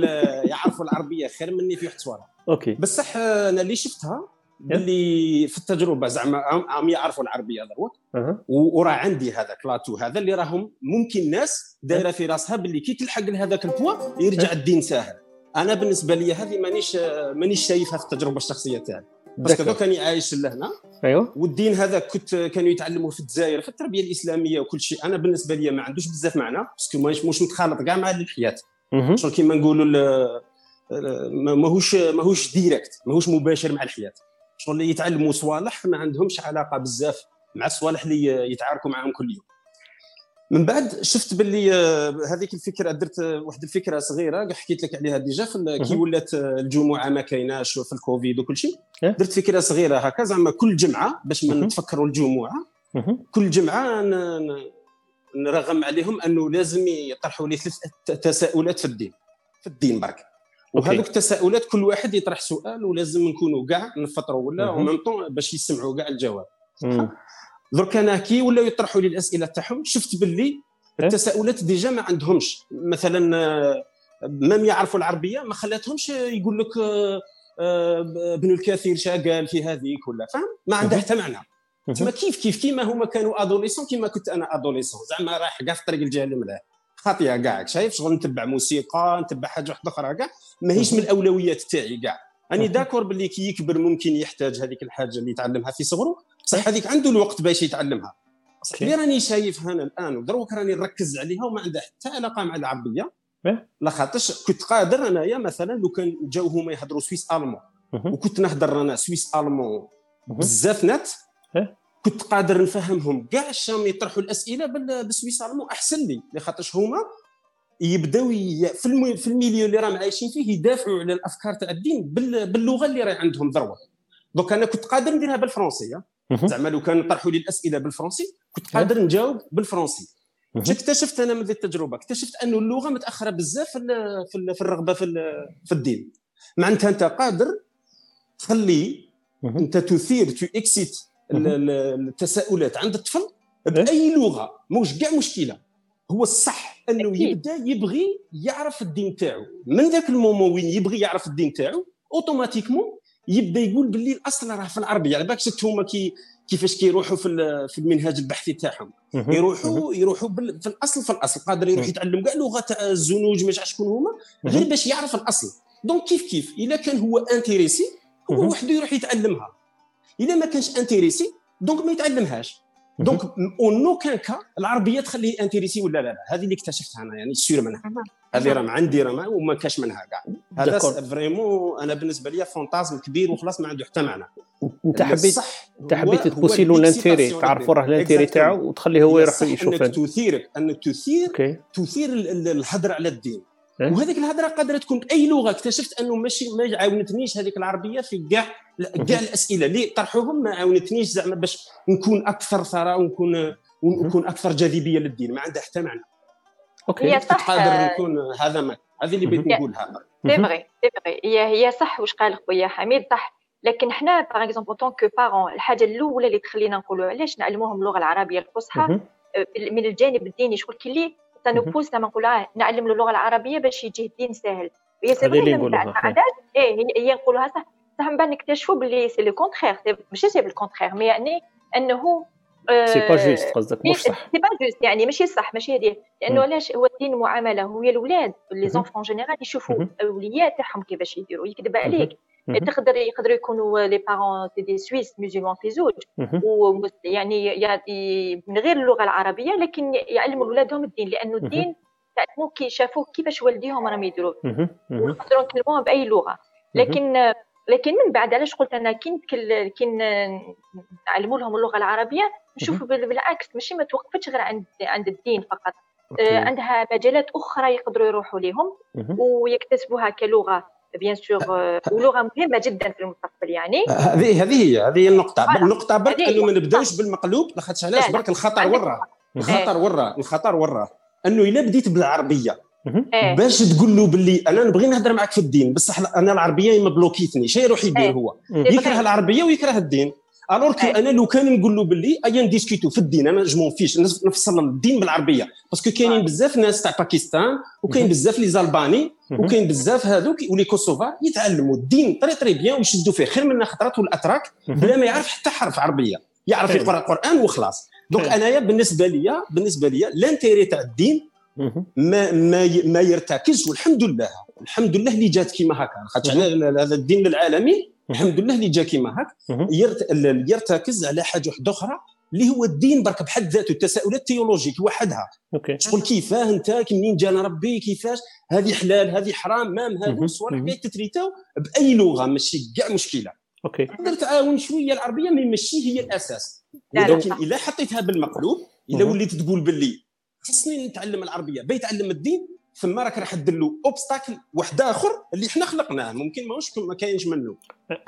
يعرفوا العربية خير مني في واحد الصوالح
OK.
بصح أنا اللي شفتها اللي في التجربة زعما عم يعرفوا العربية ضروري وراه عندي هذاك l'atout هذا اللي راهم ممكن ناس دايرة في راسها باللي كي تلحق لهذاك البوا يرجع الدين ساهل. أنا بالنسبة لي هذه مانيش مانيش شايفها في التجربة الشخصية تاعي. parce que donc كان عايش لهنا
أيوه.
والدين هذا كنت كانوا يتعلموه في الجزائر في التربية الإسلامية وكل شيء. أنا بالنسبة لي ما عندوش بزاف معنى parce que مش, مش متخالط كاع مع الحياة. شغل كيما نقولوا ماهوش ماهوش direct ماهوش مباشر مع الحياة. شغل اللي يتعلموا صوالح ما عندهمش علاقة بزاف مع الصوالح اللي يتعاركوا معهم كل يوم. من بعد شفت باللي آه، هذيك الفكرة درت واحد الفكرة صغيرة حكيت لك عليها déjà كي ولات الجمعة ما كايناش في الكوفيد وكل شيء إيه. درت فكرة صغيرة هكا زعما كل جمعة باش ما نتفكروا الجمعة كل جمعة نرغم عليهم أنه لازم يطرحوا لي ثلاث تساؤلات في الدين في الدين برك. وهذوك التساؤلات كل واحد يطرح سؤال ولازم نكونوا كاع نفطروا ولا باش يسمعوا كاع الجواب. درك أنا كي ولاو يطرحوا لي الأسئلة تاعهم. شفت باللي إيه؟ التساؤلات déjà ما عندهمش. مثلا آه، même يعرفوا العربية ما خلاتهمش يقول لك آه، آه، ابن الكثير شا قال في هذيك ولا فهم ما عنده حتى معنى. تما كيف كيف؟ كيما هما كانوا adolescents كيما كنت أنا adolescent زعما رايح كاع في طريق الجهل ملاه خاطئة كاع شايف؟ شغل نتبع موسيقى نتبع حاجة واحدة أخرى كاع ماهيش من الأولويات تاعي كاع راني d'accord باللي كي يكبر ممكن يحتاج هذيك الحاجة اللي يتعلمها في صغره. بصح هذيك عنده الوقت باش يتعلمها. بصح اللي راني شايف هنا الآن ودروك راني نركز عليها وما عندها حتى علاقة مع العربية لا خاطرش كنت قادر أنايا مثلا لو كان جاو هما يهضروا suisse allemand وكنت نهضر أنا suisse allemand بزاف نات كنت قادر نفهمهم كاع الشام يطرحوا الأسئلة بال suisse allemand أحسن لي لخاطرش هما يبداو في في ال milieu اللي راهم عايشين فيه يدافعوا على الأفكار تاع الدين باللغة اللي راهي عندهم ذروك donc أنا كنت قادر نديرها بالفرنسية. زعما لو كان طرحوا لي الأسئلة بالفرنسي كنت قادر نجاوب بالفرنسي. اكتشفت أنا من التجربة اكتشفت أنه اللغة متأخرة بزاف في, في الرغبة في, في الدين. معناتها أنت قادر تخلي أنت تثير tu excites التساؤلات عند الطفل بأي لغة. موش كاع مشكلة. هو الصح أنه أكيد. يبدأ يبغي يعرف الدين تاعو. من ذاك ال moment وين يبغي يعرف الدين تاعو automatiquement يبدا يقول باللي الاصل راه في العربيه على بالك شفت هما كي كيفاش كيروحوا في في المنهاج البحثي تاعهم. يروحوا يروحوا في الأصل في الأصل. قادر يروح يتعلم كاع لغة تاع الزنوج مش شكون هما غير باش يعرف الأصل. donc كيف كيف؟ إلا كان هو intéressé هو وحده يروح يتعلمها. إلا ما كانش intéressé donc ما يتعلمهاش. donc en aucun cas العربية تخليه intéressé ولا لا لا. هذه اللي اكتشفتها أنا يعني sûr منها هذه راه عندي راه وما كاش منها كاع. هذا vraiment أنا بالنسبة لي fantasme كبير وخلاص ما عنده حتى معنى.
أنت حبيت أنت حبيت تبوسي له ال intérêt تعرفوا راه ال intérêt تاعو وتخليه هو يروح يشوف
إنك تثيرك إنك تثير تثير الهدر على الدين. إيه؟ وهذيك الهضره قادرة تكون بأي لغة. اكتشفت أنه ماشي ما عاونتنيش هذيك العربية في كاع كاع الأسئلة. اللي طرحوهم؟ ما عاونتنيش زعما باش نكون أكثر ثراء ونكون ونكون أكثر جاذبية للدين. ما عندها حتى معنى.
OK. هي صح
قادر نكون هذا ما هذه اللي بغيت نقولها
c'est vrai c'est vrai هي هي صح واش قال خويا حميد؟ صح. لكن حنا par exemple tant que parents الحاجة الأولى اللي تخلينا نقولوا علاش نعلموهم اللغة العربية الفصحى من الجانب الديني شغل كي اللي s'impose لما نقول آه نعلم له اللغة العربية باش يجي الدين سهل هي
سي عادات
إيه هي نقولوها صح. صح من بعد نكتشفوا باللي c'est le contraire ماشي c'est pas le contraire mais يعني أنه
c'est pas juste قصدك مش صح
c'est pas juste يعني ماشي صح ماشي هذه لأنه علاش هو الدين معاملة؟ هو الاولاد les enfants en général يشوفوا الاولياء تاعهم كيفاش يديروا يكذب عليك. تقدر يقدروا يكونوا les parents c'est des suisses musulmans في زوج. يعني من غير اللغة العربية لكن يعلموا اولادهم الدين. لأنه الدين تعلموا كي شافوه كيفاش والديهم راهم يديروا. ونقدروا نكلموها بأي لغة. لكن لكن من بعد علاش قلت أنا كي كي نعلموا لهم اللغة العربية نشوفوا بالعكس ماشي ما توقفتش غير عند عند الدين فقط. آه عندها مجالات أخرى يقدروا يروحوا لهم ويكتسبوها كلغة bien sûr ولغة مهمة جدا في المستقبل يعني.
هذه هذه هي هذه هي النقطة. النقطة برك إنه ما نبدأوش بالمقلوب لاخاطش علاش؟ برك الخطر وراه الخطر وراه الخطر وراه إنه إلا بديت بالعربية إيه. باش تقول له باللي أنا نبغي نهضر معك في الدين بصح أنا العربية ما بلوكيتني شي يروح يدير إيه. هو. يكره العربية ويكره الدين. alors que أنا لو كان نقول له باللي ايا نديسكوتو في الدين أنا je m'en fiche نفصل الدين بالعربية. parce que كاينين بزاف ناس تاع باكستان وكاين بزاف les Albanais وكاين بزاف هذوك و les Kosovars يتعلموا الدين très très bien ويشدوا فيه خير من خطرات والاتراك بلا ما يعرف حتى حرف عربية. يعرف يقرأ القرآن وخلاص. donc أنايا بالنسبة ليا بالنسبة ليا l'intérêt تاع الدين ما ما ما يرتكز والحمد لله الحمد لله اللي جات كيما هكا. خاطر هذا الدين العالمي الحمد لله اللي جا كيما هاك يرتكز على حاجة واحدة أخرى اللي هو الدين برك بحد ذاته التساؤلات ال théologiques وحدها.
OK.
شغل كيفاه أنت منين جانا ربي كيفاش؟ هذه حلال هذه حرام même هذو الصوالح كاع تتريتاو بأي لغة ماشي كاع مشكلة.
OK.
تقدر تعاون شوية العربية ما ماشي هي الأساس. ولكن اذا حطيتها بالمقلوب اذا وليت تقول باللي خصني نتعلم العربية. بيتعلم الدين ثم راك راح دير له obstacle واحد آخر اللي حنا خلقناه. ممكن ماهوش ما كاينش منه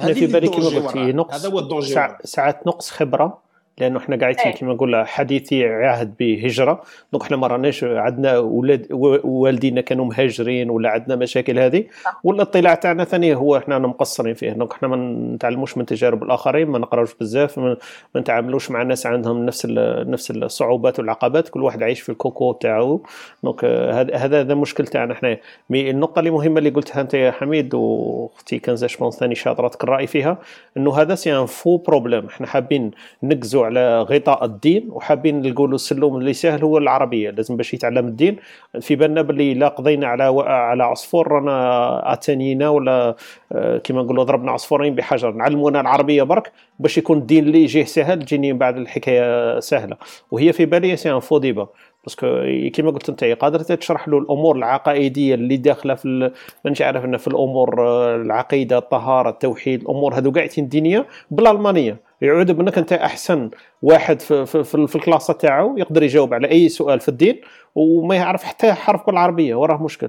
أنا في بالي كما قلتي نقص
هذا هو ال danger
ساعات نقص خبرة. لأنه إحنا قاعدين كما نقول حديثي عهد بهجرة. donc إحنا ما راناش عندنا ولاد والدينا كانوا مهاجرين ولا عندنا مشاكل هذه. والاطلاع تاعنا ثاني هو إحنا مقصرين فيه. donc إحنا ما نتعلموش من تجارب الآخرين ما نقراوش بزاف ما نتعاملوش مع ناس عندهم نفس نفس الصعوبات والعقبات. كل واحد عايش في ال cocon تاعو. donc هذا هذا مشكل تاعنا إحنا. mais النقطة اللي مهمة اللي قلتها أنت يا حميد وأختي كنزة شبون ثاني شاطره الرأي فيها إنه هذا c'est un faux problème. إحنا حابين نقزوا على غطاء الدين وحابين نقولوا السلم اللي سهل هو العربية لازم باش يتعلم الدين. في بالنا باللي لا قضينا على على عصفور رانا أتانينا ولا آه، كما نقولوا ضربنا عصفورين بحجر. نعلمونا العربية برك باش يكون الدين اللي يجيه سهل تجيني بعد الحكاية سهلة. وهي في بالي c'est un faux débat. parce que كيما قلت انت قادر تشرح له الأمور العقائدية اللي داخلة في مانيش عارف في الأمور آه، العقيدة الطهارة التوحيد الأمور هذو قاع دينية بالالمانيه يعود بأنك أنت أحسن واحد في, في, في, في ال classe تاعو يقدر يجاوب على أي سؤال في الدين وما يعرف حتى حرف بالعربيه وراه مشكل.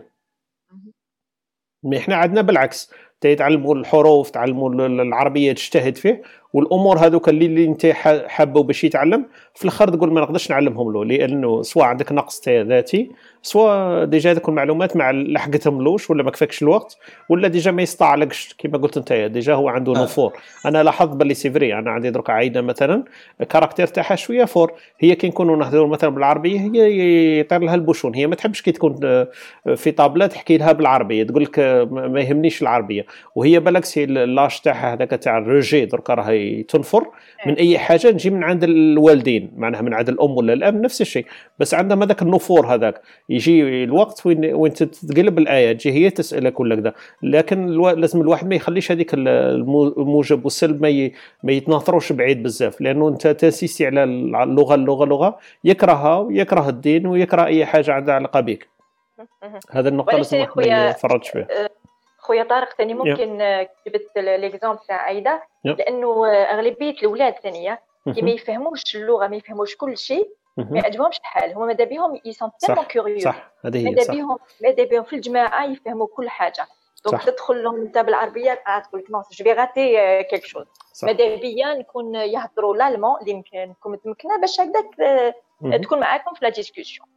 mais إحنا عندنا بالعكس تيتعلموا الحروف تعلموا العربية تجتهد فيه والأمور هذوك اللي, اللي أنت حابه باش يتعلم في الأخر تقول ما نقدرش نعلمهم له لأنه سواء عندك نقص ذاتي سواء déjà هذوك المعلومات ما لحقتهم لوش ولا ما كفاكش الوقت ولا déjà ما يستعلقش كما قلت أنت déjà هو عنده آه. نفور أنا لاحظت باللي c'est vrai أنا عندي درك عايدة مثلا caractère تاعها شوية fort. هي كي نكونوا نهضروا مثلا بالعربية هي يطير لها ال bouchon. هي ما تحبش كي تكون في طابلة تحكي لها بالعربية تقول لك ما يهمنيش العربية. وهي بالعكس لاش تاعها هذاك تاع الروجي درك راهي تنفر من أي حاجة نجي من عند الوالدين معناها من عند الأم ولا الأب نفس الشيء. بس عندهم هذاك النفور هذاك. يجي الوقت وين وين تتقلب الآية تجي هي تسألك ولا كذا. لكن ألو... لازم الواحد ما يخليش هذيك الموجب والسلب ما, ي... ما يتناثروش بعيد بزاف. لأنه أنت تأسيسي على اللغة اللغة اللغة. يكرهها ويكره الدين ويكره أي حاجة عندها علاقة بك هذا النقطة لازم نفرط فيه
خويا طارق ثاني ممكن جبت l'exemple تاع عايدة. لأنه أغلبية الأولاد ثانية كي ما يفهموش اللغة ما يفهموش كل شيء ما يعجبهمش الحال. هما ماذا بهم؟ ils sont tellement curieux
صح. هذه هي
ماذا بهم؟ ماذا بهم؟ في الجماعة يفهموا كل حاجة. donc تدخل لهم انت بالعربيه تقول لك non je vais rater quelque chose ماذا بيا؟ نكون يهضروا l'allemand اللي نكون متمكنه باش هكذاك آه، تكون معاكم في la discussion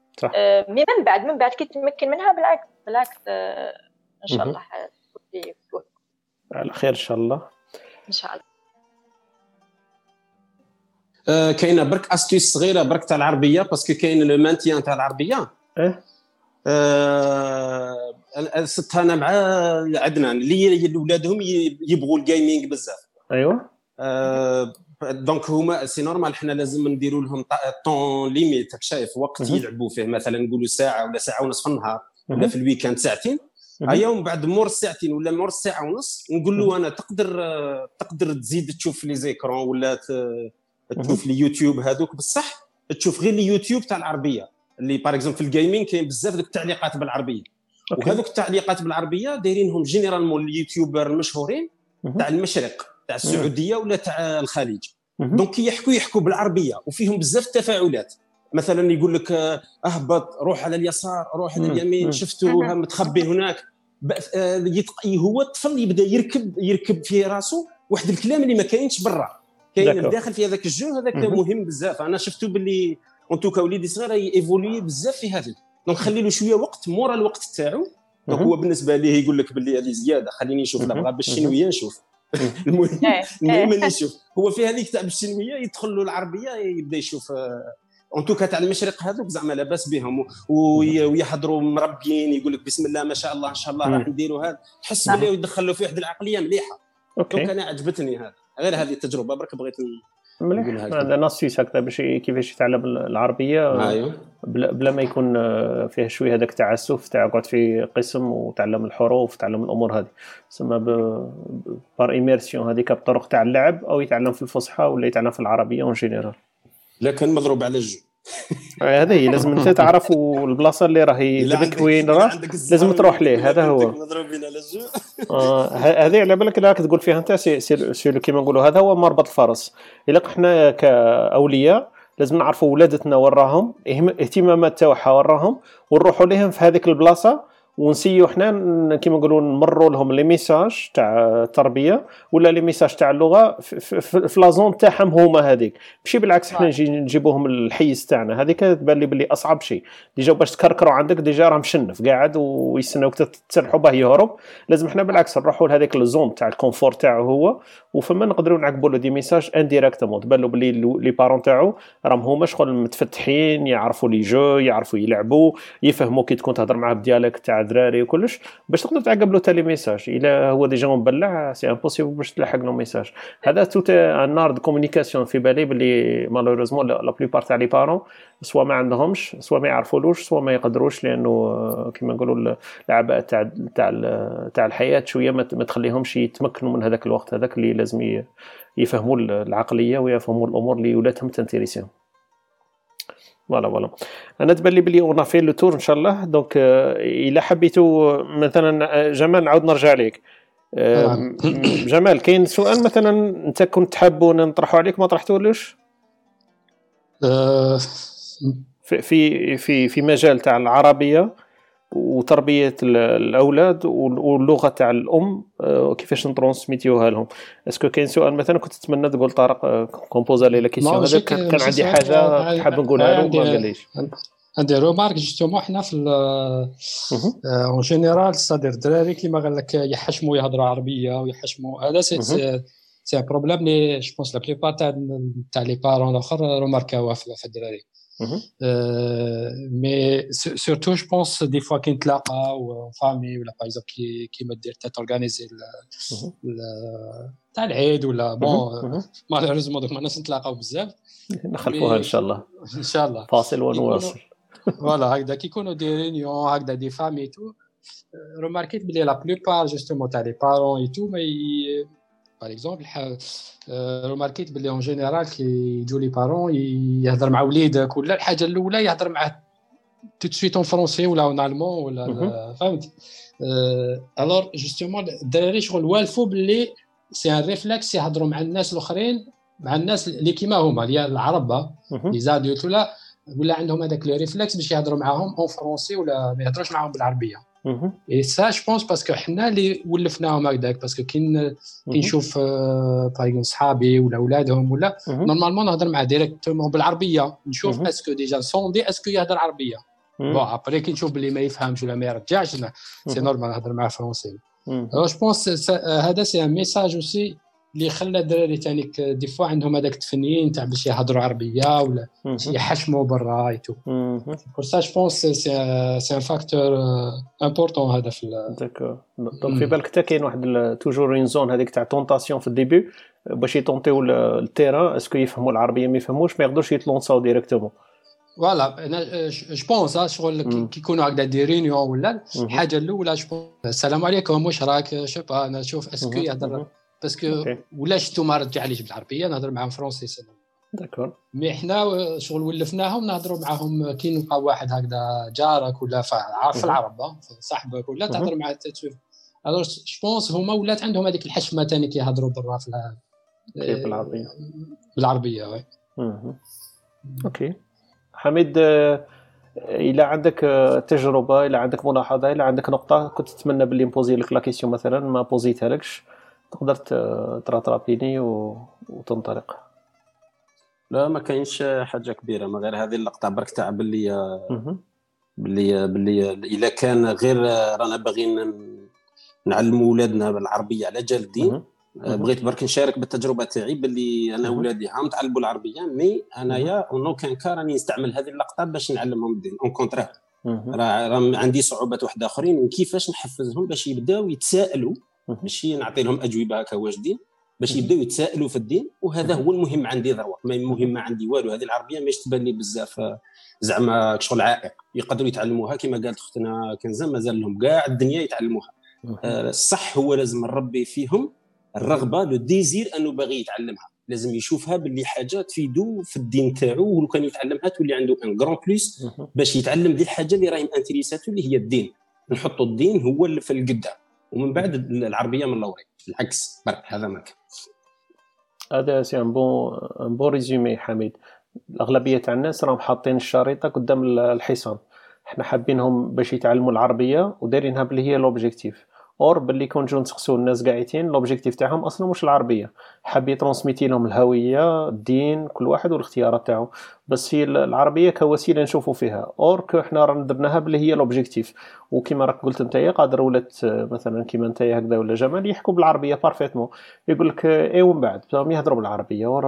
mais من بعد من بعد كي تمكن منها بالعكس بالعكس آه، إن شاء الله.
على خير إن شاء الله.
إن شاء الله.
آه كاينة برك astuce صغيرة برك تاع العربية parce que كاين le maintien تاع العربية.
أه
آه أنا مع عدنان اللي ولادهم يبغوا ال gaming بزاف.
أيوه.
آه donc هما c'est normal حنا لازم نديروا لهم temps limite شايف وقت يلعبوا فيه مثلا نقولوا ساعة ولا ساعة ونص في النهار ولا في ال week-end ساعتين. هيا ومن بعد مور الساعتين ولا مور الساعة ونص نقول له أنا تقدر تقدر تزيد تشوف les écrans ولا تشوف les YouTube هذوك. بصح تشوف غير اليوتيوب تاع العربية اللي par exemple في ال gaming كاين بزاف دوك التعليقات بالعربية. وهذوك التعليقات بالعربية دايرينهم généralement ال youtubeurs المشهورين تاع المشرق تاع السعودية ولا تاع الخليج. donc يحكوا يحكوا بالعربية وفيهم بزاف التفاعلات. مثلا يقول لك آه، اهبط روح على اليسار روح على اليمين شفتوا متخبي هناك. آه، هو الطفل يبدأ يركب يركب في راسه واحد الكلام اللي ما كاينش برا. كاين داخل في هذاك الجو هذاك مهم. بزاف. أنا شفتو باللي اون وليدي صغير évolué بزاف في هذا. donc خلي له شوية وقت مورا الوقت تاعو. donc هو بالنسبة ليه يقول لك باللي هذه زيادة. خليني نشوف لا بغا بالشينويه نشوف. المهم إيه، المهم إيه. نشوف. هو في هذيك تاع بالشينويه يدخل له العربية يبدأ يشوف آه، en tout cas تاع المشرق هذوك زعما لاباس بهم. ويحضروا مربيين يقول لك بسم الله ما شاء الله إن شاء الله راح نديروا هذا. تحس نعم. باللي يدخل له في واحد العقلية مليحة. OK. أنا عجبتني هذا. غير هذه التجربة برك بغيت
مليح. هذا نص هكذا باش كيفاش يتعلم العربية.
أيوه.
بلا, بلا ما يكون آه، فيه شوية هذاك التعسف تاع قعد في قسم وتعلم الحروف وتعلم الأمور هذه. تسمى par immersion هذيك بطرق تاع اللعب أو يتعلم في الفصحى ولا يتعلم في العربية en général
لكن مضروب على ال jeu.
هذه هي لازم انت تعرف البلاصة اللي راهي جابك وين راه لازم تروح ليه هذا هو.
مضروبين على ال jeu.
آه هذه على بالك لا تقول فيها انت سي, سي, كيما نقولوا هذا هو مربط الفرس. إلا إحنا كأولياء لازم نعرفوا ولادنا وراهم اهتمامات تاعها وراهم ونروحوا لهم في هذيك البلاصة ونسيو حنا كيما نقولوا نمروا لهم les messages تاع التربيه ولا les messages تاع اللغة في, la zone تاعهم هما هذيك. ماشي بالعكس حنا نجي نجيبوهم الحيز تاعنا. هذيك تبان لي باللي أصعب شيء déjà باش تكركروا عندك déjà راه مشنف قاعد ويستناوك تسرحوا به يهرب. لازم حنا بالعكس نروحوا لهذيك ال zone تاع ال confort تاعو هو وفما نقدروا نعقبوا له des messages indirectement تبان له باللي les parents تاعو راهم هما شغل متفتحين يعرفوا les jeux يعرفوا يلعبوا يفهموا كي تكون تهضر معاه ب dialecte تاع الدراري وكلش باش تقدر تعقب له تا les messages. إلا هو déjà مبلع c'est impossible باش تلحق له message. هذا tout un art de communication في بالي باللي malheureusement la plupart تاع les parents soit ما عندهمش soit ما يعرفولوش soit ما يقدروش لأنه كما نقولوا الأعباء تاع تاع تاع الحياة شوية ما تخليهمش يتمكنوا من هذاك الوقت هذاك اللي لازم يفهموا العقلية ويفهموا الأمور اللي ولاتهم تنتيريسيهم voilà voilà. أنا تبان لي بلي on fait le tour إن شاء الله. donc إلا حبيتوا مثلا آه، جمال نعاود نرجع لك آه، جمال كاين سؤال مثلا أنت كنت حابو نطرحه عليك ما طرحتولوش؟ أه في في في مجال تاع العربية. وتربية الأولاد واللغة تاع الأم آه، كيفاش نترونسميتيوها لهم est-ce que كاين سؤال مثلا كنت تتمنى تقول طارق كون بوزا لي la question هذا كان عندي حاجة حاب نقولها له ما قاليش.
عندي remarque justement حنا في en général c'est-à-dire الدراري كيما قال لك يحشموا يهضروا عربية ويحشموا هذا c'est c'est un problème لي je pense la plupart تاع تاع لي بارون الآخر روماركاوها في الدراري. مي سورتو جو بونس دي فوا كي نتلاقاو فامي ولا باغ اكزومبل كي كيما دير تورغانيزي تاع العيد ولا بون مالوريزمون دوك ما ناس نتلاقاو بزاف
نخلفوها ان شاء الله
ان شاء الله
فاصل ونواصل
فوالا هكذا كيكونوا دي ريونيون هكذا دي فامي تو remarqué que la plupart justement تاع لي بارون اي تو ما par exemple remarqu يت باللي en général كي يجوا les parents يهضر مع وليدك ولا الحاجة الأولى يهضر معاه tout de suite en français ولا en allemand ولا فهمت alors justement الدراري شغل والفوا باللي c'est un réflexe يهضروا مع الناس الأخرين مع الناس اللي كيما هما اللي العرب les adultes ولا ولا عندهم هذاك le réflexe باش يهضروا معاهم en français ولا ما يهضروش معاهم بالعربية. et ça je pense parce que حنا اللي ولفناهم هكذاك parce que كي كي نشوف par صحابي ولا اولادهم ولا normalement نهضر معاه directement بالعربيه نشوف est-ce que déjà sonder est-ce que يهضر عربيه bon après كي نشوف بلي ما يفهمش ولا ما يرجعش c'est normal نهضر معاه français je pense هذا c'est un message aussi اللي خلى الدراري تاني des fois عندهم هذاك التفنيين تاع باش يهضروا عربية ولا يحشموا برا et tout pour ça je pense c'est un facteur important هذا في
d'accord donc في بالك حتى كاين واحد toujours en zone هذيك تاع tentation في ال début باش يطونتيو التيران اسكو يفهموا العربية ما يفهموش ما يقدروش يت lanc
او directement voilà أنا je pense شغل كي يكونوا هكذا des réunions ولا الحاجة الأولى جو السلام عليكم واش راك شوف أنا نشوف est-ce que يهضر parce que ولا شتو ما رجعليش بالعربية نهضر معاهم français
d'accord.
mais حنا شغل ولفناهم نهضروا معاهم كي نلقى واحد هكذا جارك ولا عارف العرب صاحبك ولا تهضر معاه تشوف. alors je pense هما ولات عندهم هذيك الحشمة ثاني كيهضروا برا في
بالعربيه
بالعربية oui.
OK. حميد إلا عندك تجربة إلا عندك ملاحظة إلا عندك نقطة كنت تتمنى باللي ن poser لك la question مثلا ما pos يتها لكش. تقدر ت rattraper ني وتنطلق.
لا ما كاينش حاجة كبيرة ما غير هذه اللقطة. برك تاع باللي باللي باللي إلا كان غير رانا باغيين نعلموا ولادنا بالعربية على جال الدين. بغيت برك نشارك بالتجربة تاعي باللي أنا ولادي هام تعلموا العربية مي أنايا اون كان كا راني نستعمل هذه اللغة باش نعلمهم الدين. en contre راه عندي صعوبات واحدة أخرين كيفاش نحفزهم باش يبداو يتساءلوا ماشي نعطي لهم أجوبة هكا واجدين باش يبداو يتساءلوا في الدين وهذا هو المهم عندي ذروه ما المهم ما عندي والو هذه العربية ماش تبان لي بزاف. زعما شغل عائق. يقدروا يتعلموها كما قالت اختنا كنزة مازال لهم كاع الدنيا يتعلموها. الصح هو لازم نربي فيهم الرغبة le désir أنه باغي يتعلمها. لازم يشوفها باللي حاجة تفيدو في الدين تاعو ولو كان يتعلمها تولي عنده un grand plus باش يتعلم دي الحاجة اللي راهي intéress اتو اللي هي الدين. نحطوا الدين هو اللي في القدام ومن بعد العربية من ال arrière بالعكس برك هذا ما كان.
هذا c'est un bon bon résumé حميد. الأغلبية تاع الناس راهم حاطين الشريطة قدام الحصان. إحنا حابينهم باش يتعلموا العربية ودايرينها بلي هي l'objectif. or باللي كون نجيو نسقسو الناس قاعدين l'objectif تاعهم أصلا مش العربيه حاب يت transmettre لهم الهويه الدين كل واحد والاختيارات تاعو بس هي العربيه كوسيله نشوفوا فيها alors que حنا رانا درناها بلي هي l'objectif وكما راك قلت انت قادر ولات مثلا كيما انت هكذا ولا جمال يحكوا بالعربيه parfaitement يقول لك اي ومن بعد يهضروا بالعربيه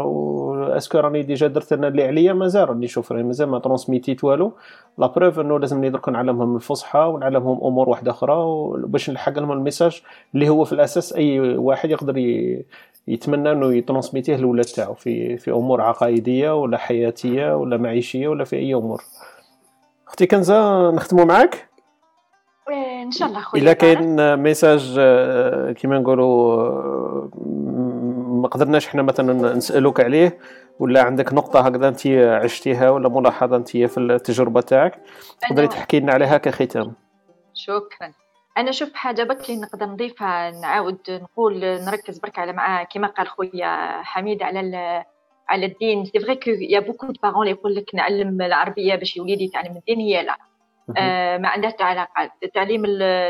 est-ce que راني déjà درت أنا اللي عليا مازال راني نشوف راني مازال ما transmett يت والو la preuve انه لازم درك نعلمهم الفصحى ونعلمهم امور واحدة أخرى باش نلحق لهم ال message اللي هو في الأساس أي واحد يقدر يتمنى إنه يت transmettre ه للولاد تاعو في في أمور عقائدية ولا حياتية ولا معيشية ولا في أي أمور. أختي كنزة نختموا معك
إيه، إن شاء الله خويا
إلا كاين ميساج آه، كيما نقولوا آه، ما قدرناش حنا مثلا نسألوك عليه ولا عندك نقطة هكذا أنت عشتيها ولا ملاحظة أنت في التجربة تاعك؟ تقدري تحكي لنا عليها كختام.
شكرا. أنا شوف حاجة بكري نقدر نضيفها نعاود نقول نركز برك على مع كما قال خويا حميد على على الدين. c'est vrai que y a beaucoup de parents اللي يقول لك نعلم العربية باش وليدي يتعلم الدين هي لا. آه ما عندها علاقه التعليم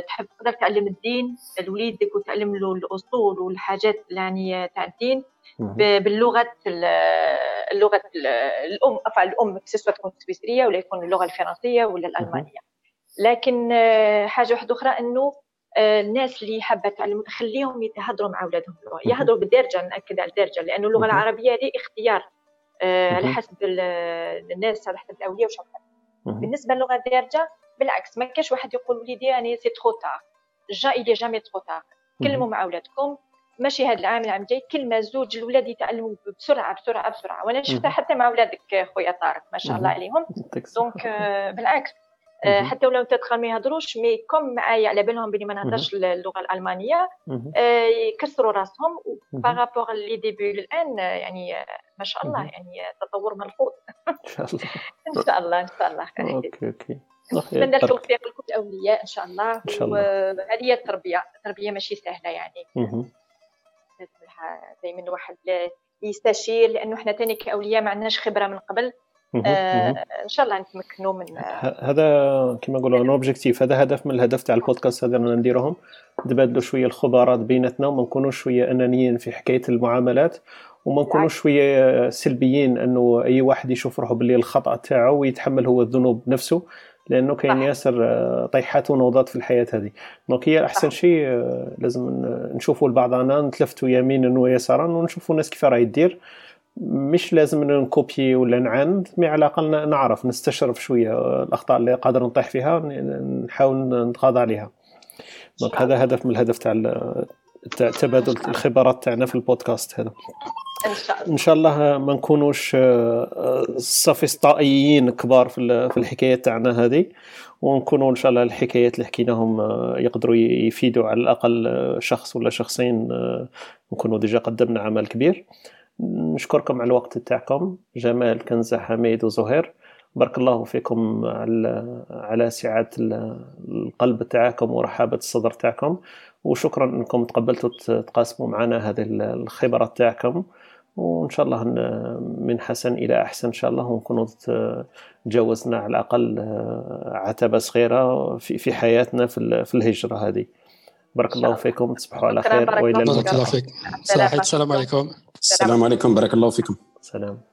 تحب تقدر تعلم الدين لوليدك وتعلم له الأصول والحاجات يعني تاع الدين. باللغة اللغة الأم الأم سواء تكون السويسريه ولا يكون اللغة الفرنسية ولا الألمانية. لكن آه، حاجة واحدة أخرى إنه آه، الناس اللي حابة تعلم خليهم يتهضروا مع أولادهم يهضروا بالدارجه نأكد على الدارجه لأنه اللغة العربية هذه اختيار آه، على حسب الناس على حسب الاولياء وش بالنسبة للغة الدارجة بالعكس ما كاش واحد يقول وليدي اني c'est trop tard جا il est jamais trop tard كلموا مع أولادكم. ماشي هذا العام العام الجاي كلمه زوج الاولاد يتعلموا بسرعة بسرعة بسرعة وأنا شفتها حتى مع أولادك خويا طارق ما شاء الله عليهم. donc بالعكس. حتى ولو تدخل ما يهضروش mais comme معايا على بالهم بلي ما نهضرش اللغة الألمانية آه، يكسروا راسهم par rapport les débuts الان يعني ما شاء الله يعني تطور ملحوظ. إن شاء الله. إن شاء الله إن شاء الله.
OK OK.
نتمنى التوفيق لكل الاولياء إن شاء الله. إن شاء الله. وهذه هي التربية. التربية ماشي سهلة يعني. دائما الواحد يستشير لأنه إحنا ثاني كأولياء ما عندناش خبرة من قبل. آه إن شاء الله نتمكنوا من
هذا كما نقولوا un objectif هذا هدف من الهدف تاع البودكاست هذا اللي نديرهم نتبادلوا شوية الخبرات بيناتنا وما نكونوش شوية أنانيين في حكاية المعاملات وما نكونوش شوية سلبيين أنه أي واحد يشوف روحه باللي الخطأ تاعو ويتحمل هو الذنوب نفسه لأنه كاين ياسر آه، طيحات ونوضات في الحياة هذه. donc هي أحسن شيء آه، لازم نشوفوا لبعضنا نتلفتوا يمينا ويسارا ونشوفوا الناس كيف راهي دير مش لازم ن copier ولا نعاند mais على الأقل نعرف نستشرف شوية الأخطاء اللي قادر نطيح فيها نحاول نتغاضى عليها. دونك هذا هدف من الهدف تاع تبادل الخبرات تاعنا في البودكاست هذا.
إن شاء الله.
إن شاء الله ما نكونوش سوفيسطائيين كبار في الحكايات تاعنا هذه ونكونوا إن شاء الله الحكايات اللي حكيناهم يقدروا يفيدوا على الأقل شخص ولا شخصين نكونوا déjà قدمنا عمل كبير. نشكركم على الوقت تاعكم. جمال كنزة حميد وزهير. بارك الله فيكم على على سعة القلب تاعكم ورحابة الصدر تاعكم. وشكرا إنكم تقبلتوا تقاسموا معنا هذه الخبرات تاعكم. وإن شاء الله من حسن إلى أحسن إن شاء الله. ونكونوا تجاوزنا على الأقل عتبة صغيرة في حياتنا في الهجرة هذه. بارك الله فيكم تصبحوا على خير
وإلى اللقاء بارك الله فيك. السلام عليكم.
السلام عليكم. بارك الله فيكم.
سلام.